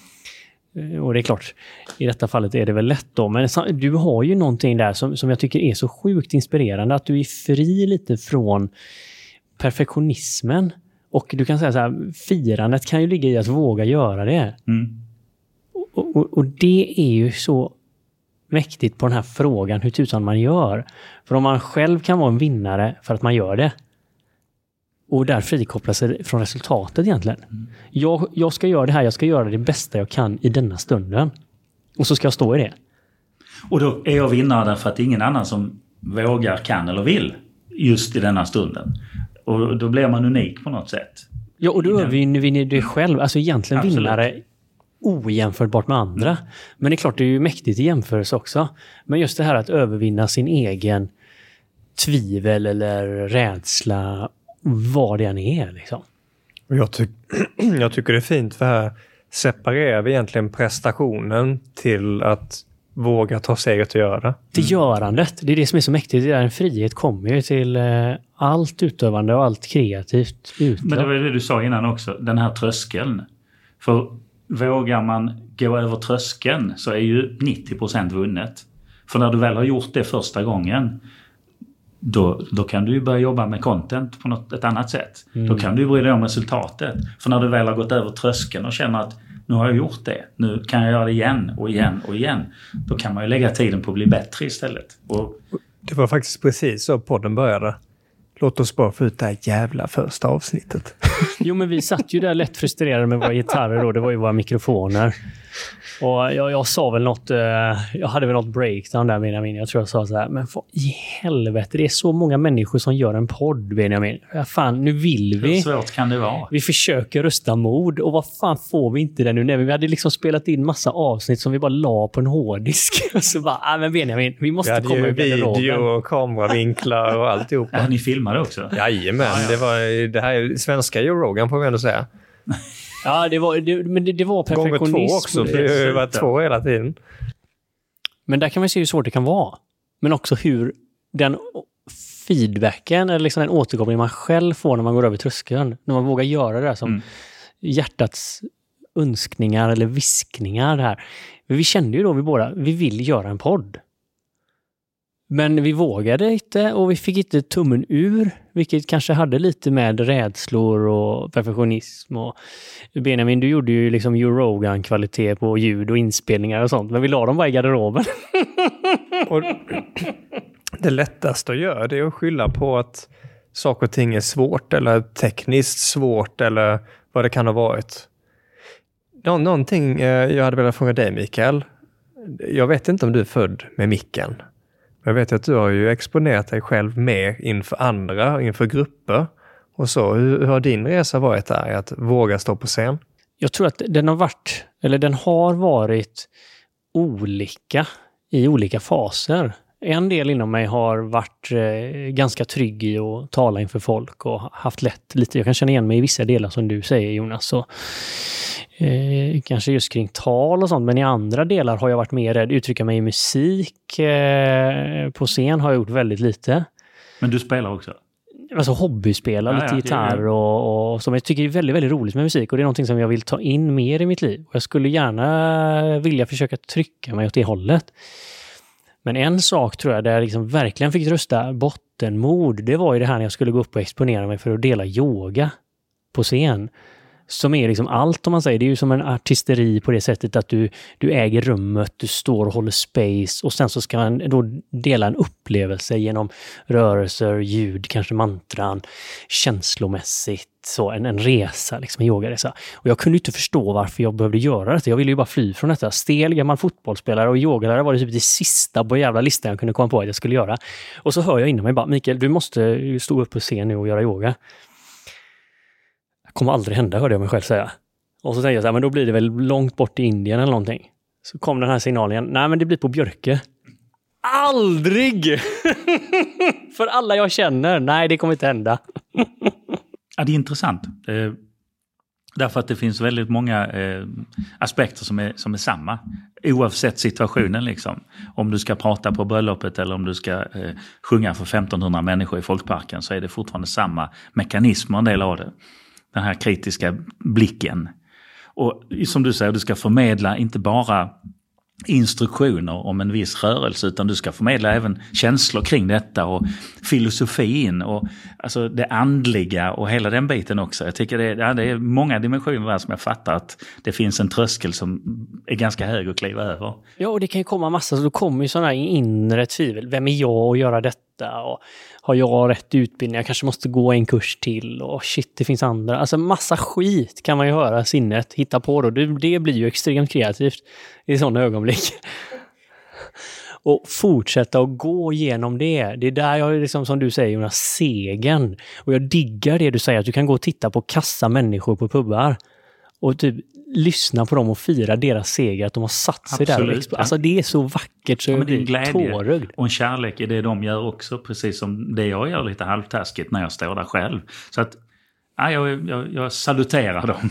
Speaker 4: Eh, Och det är klart, i detta fallet är det väl lätt då. Men du har ju någonting där som, som jag tycker är så sjukt inspirerande. Att du är fri lite från perfektionismen. Och du kan säga så här, firandet kan ju ligga i att våga göra det.
Speaker 5: Mm.
Speaker 4: Och, och, och det är ju så mäktigt på den här frågan hur tusan man gör. För om man själv kan vara en vinnare för att man gör det, och där frikoppla sig från resultatet egentligen. Jag, jag ska göra det här, jag ska göra det bästa jag kan i denna stunden. Och så ska jag stå i det.
Speaker 5: Och då är jag vinnare därför att det är ingen annan som vågar, kan eller vill just i denna stunden. Och då blir man unik på något sätt.
Speaker 4: Ja, och då övervinner vi det själv. Alltså egentligen
Speaker 5: Absolut.
Speaker 4: vinnare ojämförbart med andra. Men det är klart, det är ju mäktigt i jämförelse också. Men just det här att övervinna sin egen tvivel eller rädsla, vad det än är. Liksom.
Speaker 3: Jag, tyck jag tycker det är fint för här separerar vi egentligen prestationen till att våga ta steget och göra det.
Speaker 4: Till görandet, det är det som är så mäktigt. Det är en frihet kommer ju till eh, allt utövande och allt kreativt ute.
Speaker 5: Men det var det du sa innan också, den här tröskeln. För vågar man gå över tröskeln så är ju 90% vunnet. För när du väl har gjort det första gången då, då kan du ju börja jobba med content på något, ett annat sätt. Då kan du bry dig om resultatet. För när du väl har gått över tröskeln och känner att nu har jag gjort det, nu kan jag göra det igen och igen och igen. Då kan man ju lägga tiden på att bli bättre istället. Och
Speaker 3: Det var faktiskt precis så podden började. Låt oss bara få ut det här jävla första avsnittet.
Speaker 4: Jo, men vi satt ju där lätt frustrerade med våra gitarrer då. Det var ju våra mikrofoner. Och jag, jag sa väl något, eh, jag hade väl något breakdown där Benjamin. Jag tror jag sa så här, men vad i helvete, det är så många människor som gör en podd Benjamin. Ja, fan, nu vill
Speaker 5: hur
Speaker 4: vi.
Speaker 5: svårt kan det vara?
Speaker 4: Vi försöker rösta mod och vad fan får vi inte det nu? Nej, vi hade liksom spelat in massa avsnitt som vi bara la på en hårddisk. Och så bara, nej men Benjamin, vi
Speaker 3: Vi
Speaker 4: måste komma
Speaker 3: ju
Speaker 4: ur garderoben.
Speaker 3: video och kameravinklar och
Speaker 5: Ja,
Speaker 3: alltihopa.
Speaker 5: ni filmade också?
Speaker 3: Jajamän, det var det här är svenska Joe Rogan får vi ändå säga.
Speaker 4: Ja, det var, det, men det, det var
Speaker 3: Gånger
Speaker 4: perfektionism.
Speaker 3: två också, för det har ju varit två hela tiden.
Speaker 4: Men där kan man se hur svårt det kan vara. Men också hur den feedbacken, eller liksom den återkoppling man själv får när man går över tröskeln. När man vågar göra det där som
Speaker 5: Mm.
Speaker 4: hjärtats önskningar eller viskningar. Det här. Men vi kände ju då vi båda, vi vill göra en podd. Men vi vågade inte och vi fick inte tummen ur, vilket kanske hade lite med rädslor och perfektionism. Och Benjamin, du gjorde ju liksom Eurogan-kvalitet på ljud och inspelningar och sånt, men vi la dem bara i garderoben.
Speaker 3: Och det lättaste att göra det är att skylla på att saker och ting är svårt eller tekniskt svårt eller vad det kan ha varit. Nå någonting eh, jag hade velat fråga dig Mikael. Jag vet inte om du är född med micken. Jag vet att du har ju exponerat dig själv mer inför andra, inför grupper och så. Hur, hur har din resa varit där i att våga stå på scen?
Speaker 4: Jag tror att den har varit, eller den har varit olika i olika faser. En del inom mig har varit eh, ganska trygg i att tala inför folk och haft lätt lite. Jag kan känna igen mig i vissa delar som du säger Jonas. Och, eh, kanske just kring tal och sånt, men i andra delar har jag varit mer rädd. Uttrycka mig i musik. Eh, på scen har jag gjort väldigt lite.
Speaker 5: Men du spelar också?
Speaker 4: Alltså hobbyspela,
Speaker 5: Ja,
Speaker 4: lite
Speaker 5: ja,
Speaker 4: gitarr
Speaker 5: ja.
Speaker 4: och, och som jag tycker är väldigt, väldigt roligt med musik och det är någonting som jag vill ta in mer i mitt liv. Och jag skulle gärna vilja försöka trycka mig åt det hållet. Men en sak tror jag där jag liksom verkligen fick rösta bottenmod, det var ju det här när jag skulle gå upp och exponera mig för att dela yoga på scen. Som är liksom allt om man säger. Det är ju som en artisteri på det sättet att du, du äger rummet, du står och håller space och sen så ska man då dela en upplevelse genom rörelser, ljud, kanske mantran, känslomässigt. Så en, en resa, liksom en yogaresa. Och jag kunde inte förstå varför jag behövde göra detta. Jag ville ju bara fly från detta. Stel gammal fotbollsspelare och yogalärare var det typ det sista på jävla listan jag kunde komma på att jag skulle göra. Och så hör jag inom mig bara, Mikael, du måste stå upp på scen nu och göra yoga. Kommer aldrig hända, hörde jag mig själv säga. Och så tänkte jag så här, men då blir det väl långt bort i Indien eller någonting. Så kom den här signalen igen. Nej, men det blir på Björke. Aldrig! För alla jag känner. Nej, det kommer inte hända.
Speaker 5: Ja, det är intressant. Eh, därför att det finns väldigt många eh, aspekter som är, som är samma. Oavsett situationen liksom. Om du ska prata på bröllopet eller om du ska eh, sjunga för 1500 människor i folkparken så är det fortfarande samma mekanismer en del av det. Den här kritiska blicken. Och som du säger, du ska förmedla inte bara instruktioner om en viss rörelse utan du ska förmedla även känslor kring detta och filosofin och alltså det andliga och hela den biten också. Jag tycker det är, ja, det är många dimensioner där som jag fattar att det finns en tröskel som är ganska hög att kliva över.
Speaker 4: Ja, och det kan ju komma massa, så då kommer ju sådana här inre tvivel. Vem är jag att göra detta? Detta? Och har jag rätt utbildning? Jag kanske måste gå en kurs till. Och shit, det finns andra. Alltså massa skit kan man ju höra sinnet hitta på då. Det, det blir ju extremt kreativt i sådana ögonblick. och fortsätta att gå igenom det. Det är där jag, liksom, som du säger Jonas, segern. Och jag diggar det du säger, att du kan gå och titta på kassa människor på pubbar. Och typ lyssna på dem och fira deras seger, att de har satt sig
Speaker 5: Absolut,
Speaker 4: där.
Speaker 5: ja.
Speaker 4: Alltså det är så vackert så
Speaker 5: Ja,
Speaker 4: jag
Speaker 5: men det är en
Speaker 4: blir
Speaker 5: glädje
Speaker 4: tårögd.
Speaker 5: och en kärlek i det de gör också, precis som det jag gör lite halvtaskigt när jag står där själv. Så att, ja, jag, jag, jag saluterar dem.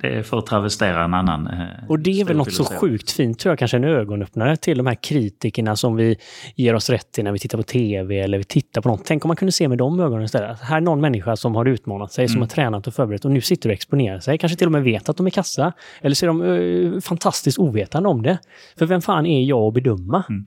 Speaker 5: Det är för att travestera en annan eh,
Speaker 4: Och det är väl något så sjukt fint, tror jag, kanske en ögonöppnare till de här kritikerna som vi ger oss rätt i när vi tittar på tv eller vi tittar på något. Tänk om man kunde se med de ögonen istället. Här är någon människa som har utmanat sig,
Speaker 5: Mm.
Speaker 4: som har tränat och förberett och nu sitter och exponerar sig. Kanske till och med vet att de är kassa. Eller så är de eh, fantastiskt ovetande om det. För vem fan är jag att bedöma?
Speaker 5: Mm.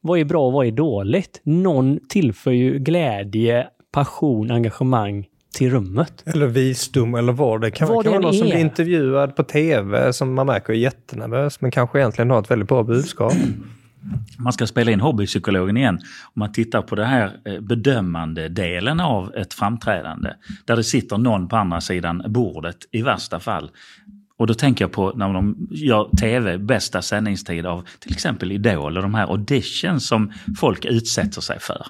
Speaker 4: Vad är bra och vad är dåligt? Någon tillför ju glädje, passion, engagemang till rummet.
Speaker 3: Eller visdom eller vad det kan,
Speaker 4: Vad
Speaker 3: kan vara någon som
Speaker 4: är.
Speaker 3: blir intervjuad på tv som man märker är jättenervös men kanske egentligen har ett väldigt bra budskap.
Speaker 5: man ska spela in hobbypsykologen igen. Om man tittar på det här eh, bedömande delen av ett framträdande. Där det sitter någon på andra sidan bordet i värsta fall. Och då tänker jag på när de gör tv, bästa sändningstid av till exempel Idol och de här auditions som folk utsätter sig för.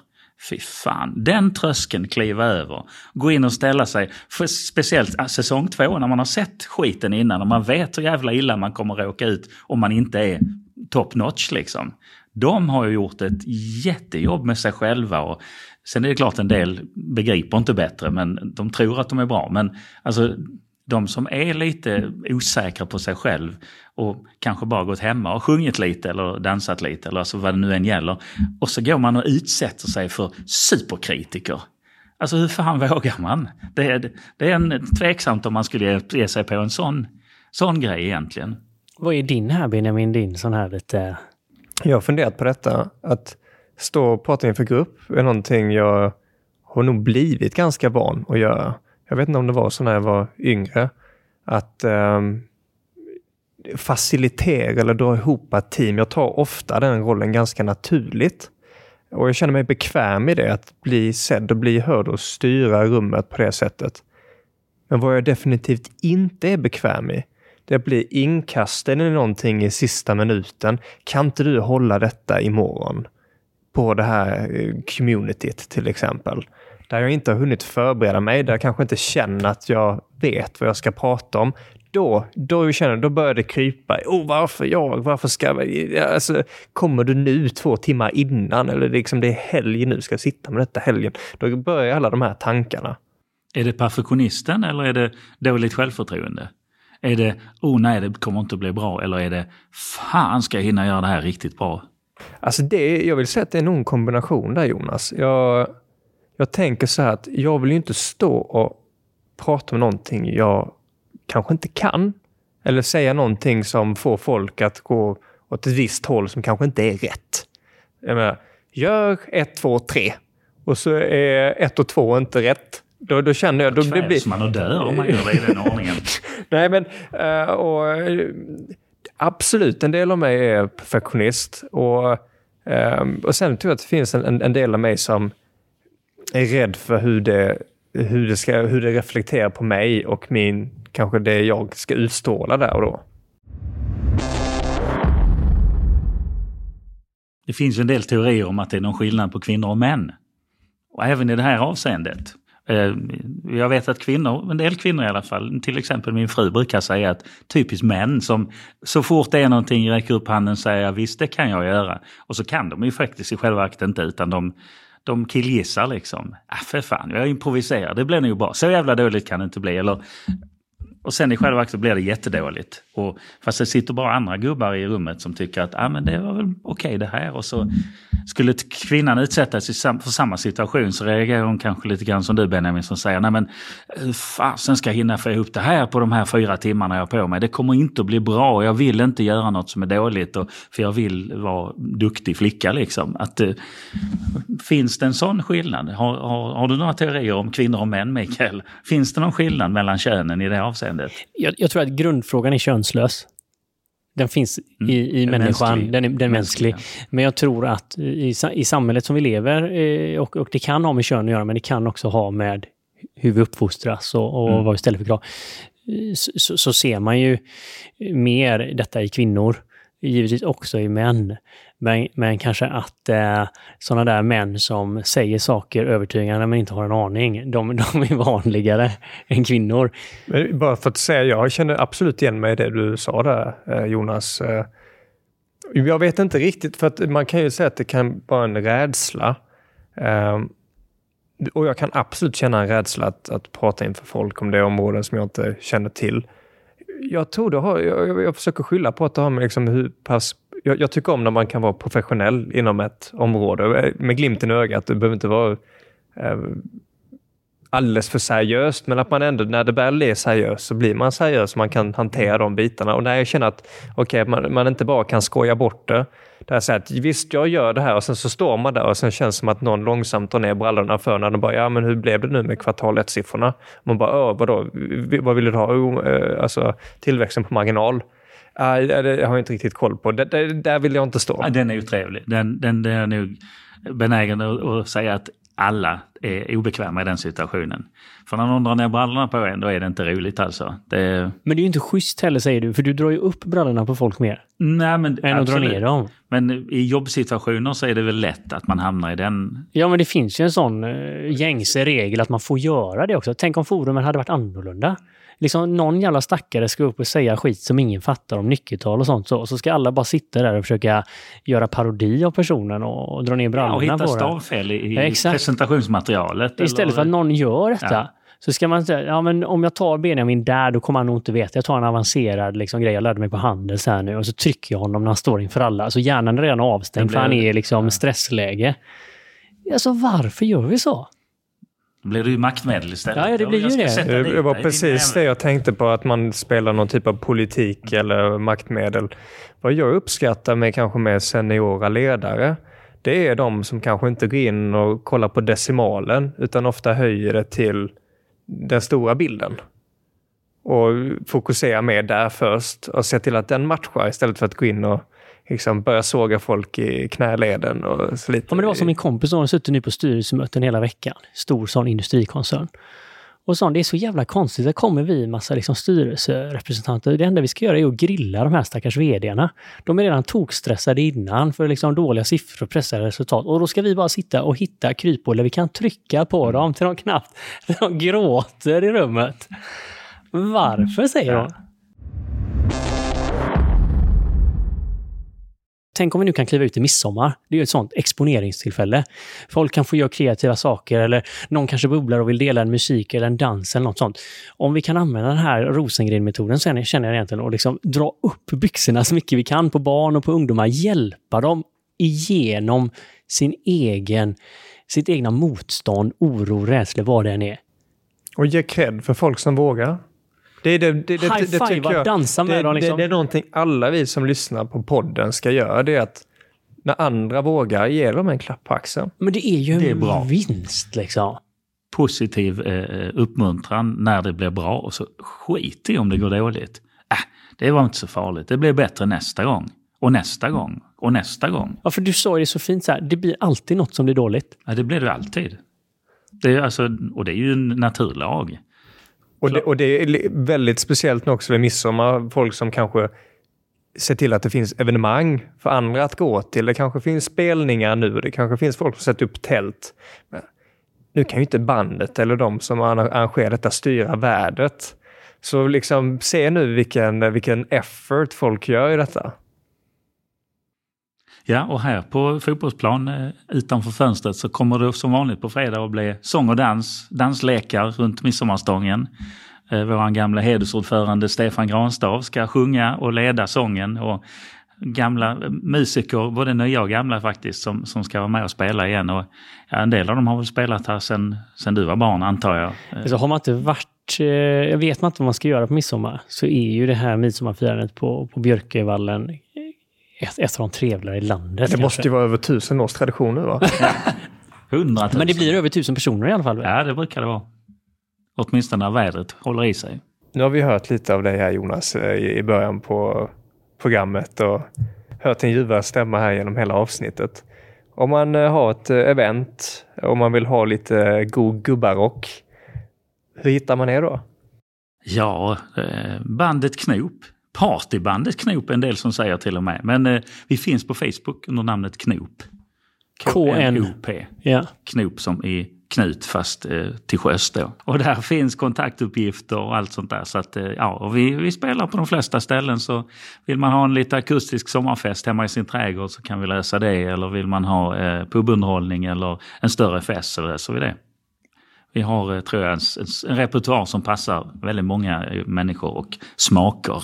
Speaker 5: Fy fan, den tröskeln kliva över. Gå in och ställa sig, för speciellt ah, säsong två när man har sett skiten innan och man vet hur jävla illa man kommer råka ut om man inte är top notch liksom. De har ju gjort ett jättejobb med sig själva och sen är det klart en del begriper inte bättre men de tror att de är bra. Men alltså de som är lite osäkra på sig själv och kanske bara gått hemma och sjungit lite eller dansat lite eller alltså vad det nu än gäller. Och så går man och utsätter sig för superkritiker. Alltså hur fan vågar man? Det är, det är en tveksamt om man skulle ge, sig på en sån, sån grej egentligen.
Speaker 4: Vad är din här Benjamin, din sån här lite...
Speaker 3: Jag har funderat på detta. Att stå och prata inför grupp är någonting jag har nog blivit ganska van att göra. Jag vet inte om det var så när jag var yngre. Att ehm, facilitera eller dra ihop ett team. Jag tar ofta den rollen ganska naturligt. Och jag känner mig bekväm i det, att bli sedd och bli hörd och styra rummet på det sättet. Men vad jag definitivt inte är bekväm i, det är att bli inkastad i någonting i sista minuten. Kan inte du hålla detta imorgon? På det här eh, communityt till exempel. Där jag inte har hunnit förbereda mig, där jag kanske inte känner att jag vet vad jag ska prata om. Då, då, känner, då börjar det krypa. Oh, varför jag? Varför ska jag? Alltså, kommer du nu två timmar innan? Eller liksom det är helg nu, ska jag sitta med detta helgen? Då börjar alla de här tankarna.
Speaker 5: Är det perfektionisten eller är det dåligt självförtroende? Är det, oh nej det kommer inte att bli bra eller är det, fan ska jag hinna göra det här riktigt bra?
Speaker 3: Alltså det, jag vill säga att det är nog en kombination där Jonas. Jag, jag tänker så här att jag vill ju inte stå och prata om någonting jag kanske inte kan. Eller säga någonting som får folk att gå åt ett visst håll som kanske inte är rätt. Jag menar, gör ett, två, tre. Och så är ett och två inte rätt. Då, då känner jag... Då det
Speaker 5: Kvävs man och dör om man gör det i den ordningen.
Speaker 3: Nej, men eh, och, absolut, en del av mig är perfektionist. Och, eh, och sen tror jag att det finns en, en del av mig som är rädd för hur det, hur, det ska, hur det reflekterar på mig och min, kanske det jag ska utstråla där och då.
Speaker 5: Det finns ju en del teorier om att det är någon skillnad på kvinnor och män. Och även i det här avseendet. Eh, jag vet att kvinnor, en del kvinnor i alla fall, till exempel min fru brukar säga att typiskt män som så fort det är någonting räcker upp handen och säger visst det kan jag göra. Och så kan de ju faktiskt i själva verket inte utan de, de killgissar liksom. Ah, för fan, jag improviserar, det blir nog bra. Så jävla dåligt kan det inte bli. Eller, och sen i själva verket blir det jättedåligt. Och, fast det sitter bara andra gubbar i rummet som tycker att ah, men det var väl okej det här. Och så skulle kvinnan utsättas för samma situation så reagerar hon kanske lite grann som du Benjamin som säger nej men eh, fasen ska jag hinna få ihop det här på de här fyra timmarna jag har på mig. Det kommer inte att bli bra och jag vill inte göra något som är dåligt. Och, för jag vill vara duktig flicka liksom. Att, eh, finns det en sån skillnad? Har, har, har du några teorier om kvinnor och män Mikael? Finns det någon skillnad mellan könen i det avseendet?
Speaker 4: Jag, jag tror att grundfrågan är könslös. Den finns i, i
Speaker 5: Den
Speaker 4: människan,
Speaker 5: mänsklig.
Speaker 4: den är, den är mänsklig. Men jag tror att i, i samhället som vi lever, eh, och, och det kan ha med kön att göra, men det kan också ha med hur vi uppfostras och, och
Speaker 5: Mm.
Speaker 4: vad vi ställer för krav. Eh, Så, så, så ser man ju mer detta i kvinnor, givetvis också i män. Men, men kanske att eh, sådana där män som säger saker övertygande men inte har en aning, de, de är vanligare än kvinnor.
Speaker 3: Men bara för att säga, jag känner absolut igen mig i det du sa där, eh, Jonas. Eh, jag vet inte riktigt, för att man kan ju säga att det kan vara en rädsla. Ehm, och jag kan absolut känna en rädsla att, att prata inför folk om det områden som jag inte känner till. Jag tror det har, jag- jag försöker skylla på att det har med liksom hur pass jag, jag tycker om när man kan vara professionell inom ett område eh, med glimten i ögat. Det behöver inte vara eh, alldeles för seriöst, men att man ändå, när det väl är seriöst, så blir man seriös och man kan hantera de bitarna. Och när jag känner att okay, man, man inte bara kan skoja bort det. Där så att visst, jag gör det här och sen så står man där och sen känns det som att någon långsamt tar ner brallorna för när de bara, ja men hur blev det nu med kvartal 1-siffrorna? Man bara, vadå, vad vill du ha? Oh, eh, alltså tillväxten på marginal. Nej, det har jag inte riktigt koll på. Det, det, där vill jag inte stå.
Speaker 5: Ja, den är ju trevlig. Den, den, den är nog benägen att, att säga att alla är obekväma i den situationen. För när någon drar ner brallorna på en, då är det inte roligt alltså. Det,
Speaker 4: Men det är ju inte schysst heller säger du, för du drar ju upp brallorna på folk mer
Speaker 5: nej, men,
Speaker 4: än att dra
Speaker 5: absolut.
Speaker 4: ner dem.
Speaker 5: Men i jobbsituationer så är det väl lätt att man hamnar i den...
Speaker 4: Ja, men det finns ju en sån uh, gängse regel att man får göra det också. Tänk om forumen hade varit annorlunda. Liksom någon jävla stackare ska upp och säga skit som ingen fattar om nyckeltal och sånt. Så, så ska alla bara sitta där och försöka göra parodi av personen och, och dra ner
Speaker 5: Ja,
Speaker 4: brallorna
Speaker 5: och hitta stavfel i,
Speaker 4: Ja,
Speaker 5: presentationsmaterialet.
Speaker 4: Istället
Speaker 5: eller-
Speaker 4: för att någon gör detta.
Speaker 5: Ja.
Speaker 4: Så ska man säga, ja men om jag tar Benjamin där, då kommer han nog inte veta. Jag tar en avancerad liksom, grej jag lärde mig på Handels här nu och så trycker jag honom när han står inför alla. Så hjärnan är redan avstängd
Speaker 5: Det
Speaker 4: för han
Speaker 5: blir-
Speaker 4: är liksom stressläge. Alltså varför gör vi så?
Speaker 5: Blir det ju maktmedel istället.
Speaker 4: Ja, ja, det blir ju det.
Speaker 5: sätta
Speaker 3: Det var precis det jag tänkte på, att man spelar någon typ av politik eller maktmedel. Vad jag uppskattar med kanske med seniora ledare, det är de som kanske inte går in och kollar på decimalen, utan ofta höjer det till den stora bilden. Och fokuserar mer där först och ser till att den matchar istället för att gå in och liksom börja såga folk i knäleden. Och så lite
Speaker 4: Ja, men det var som min kompis som har suttit nu på styrelsemöten hela veckan. Stor sån industrikoncern. Och sa det är så jävla konstigt. Där kommer vi massa liksom styrelserepresentanter. Det enda vi ska göra är att grilla de här stackars vdarna. De är redan tokstressade innan för liksom dåliga siffror och pressade resultat. Och då ska vi bara sitta och hitta kryphål där vi kan trycka på dem till de knappt de gråter i rummet. Varför, säger hon. Tänk om vi nu kan kliva ut i midsommar. Det är ju ett sånt exponeringstillfälle. Folk kan få göra kreativa saker eller någon kanske bubblar och vill dela en musik eller en dans eller något sånt. Om vi kan använda den här Rosengren-metoden sen känner jag egentligen och liksom dra upp byxorna så mycket vi kan på barn och på ungdomar. Hjälpa dem igenom sin egen, sitt egna motstånd, oro, rädsla, vad det än är.
Speaker 3: Och ge cred för folk som vågar. Det är det, det, det,
Speaker 4: High
Speaker 3: det, det
Speaker 4: five,
Speaker 3: jag.
Speaker 4: dansa med
Speaker 3: det,
Speaker 4: dem, liksom.
Speaker 3: det, det är någonting alla vi som lyssnar på podden ska göra. Det är att när andra vågar, ge dem en klapp på axeln.
Speaker 4: Men det är ju en
Speaker 5: Det är bra.
Speaker 4: vinst liksom.
Speaker 5: positiv eh, uppmuntran när det blir bra och så skit i om det går dåligt. Äh, det var inte så farligt. Det blir bättre nästa gång. Och nästa gång. Och nästa gång.
Speaker 4: Ja, för du sa ju det så fint så här, det blir alltid något som blir dåligt.
Speaker 5: Ja, det blir det alltid. Det är alltså, och det är ju en naturlag.
Speaker 3: Och det, och det är väldigt speciellt nu också vid midsommar. Folk som kanske ser till att det finns evenemang för andra att gå till. Det kanske finns spelningar nu. Det kanske finns folk som sätter upp tält. Men nu kan ju inte bandet eller de som arra- arrangerar detta styra vädret. Så liksom se nu vilken, vilken effort folk gör i detta.
Speaker 5: Ja, och här på fotbollsplan eh, utanför fönstret så kommer det som vanligt på fredag att bli sång och dans, danslekar runt midsommarstången. Eh, Vår gamla hedersordförande Stefan Granstav ska sjunga och leda sången och gamla musiker, både nya och gamla faktiskt, som, som ska vara med och spela igen. Och, ja, en del av dem har väl spelat här sen, sen du var barn antar jag.
Speaker 4: Alltså har man inte varit, vet man inte vad man ska göra på midsommar så är ju det här midsommarfirandet på, på Björkövallen ett, ett av de trevligare i landet.
Speaker 3: Det måste ju vara över tusen års tradition nu va?
Speaker 5: Hundratusen.
Speaker 4: Men det blir över tusen personer i alla fall.
Speaker 5: Ja, det brukar det vara. Åtminstone när vädret håller i sig.
Speaker 3: Nu har vi hört lite av dig här Jonas eh, i början på programmet och hört en ljuva stämma här genom hela avsnittet. Om man eh, har ett eh, event, om man vill ha lite god gubbarock, hur hittar man er då?
Speaker 5: Ja, bandet Knop. Partybandet Knop en del som säger till och med. Men eh, vi finns på Facebook under namnet Knop.
Speaker 4: K-N-O-P. Ja.
Speaker 5: Knop som i Knut fast eh, till sjöss då. Och där finns kontaktuppgifter och allt sånt där. Så att, eh, ja, och vi, vi spelar på de flesta ställen så vill man ha en lite akustisk sommarfest hemma i sin trädgård så kan vi lösa det. Eller vill man ha eh, pubunderhållning eller en större fest så löser vi det. Vi har, eh, tror jag, en, en, repertoar som passar väldigt många eh, människor och smaker.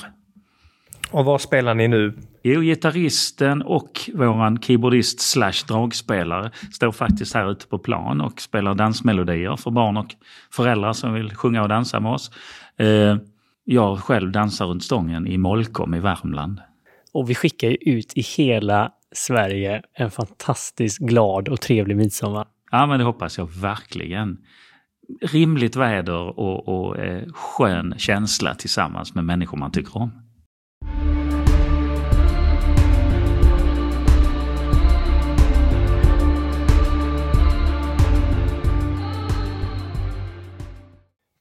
Speaker 3: Och vad spelar ni nu?
Speaker 5: Jo, gitarristen och våran keyboardist slash dragspelare står faktiskt här ute på plan och spelar dansmelodier för barn och föräldrar som vill sjunga och dansa med oss. Eh, jag själv dansar runt stången i Molkom i Värmland.
Speaker 4: Och vi skickar ju ut i hela Sverige en fantastiskt glad och trevlig midsommar.
Speaker 5: Ja, men det hoppas jag verkligen. Rimligt väder och, och eh, skön känsla tillsammans med människor man tycker om.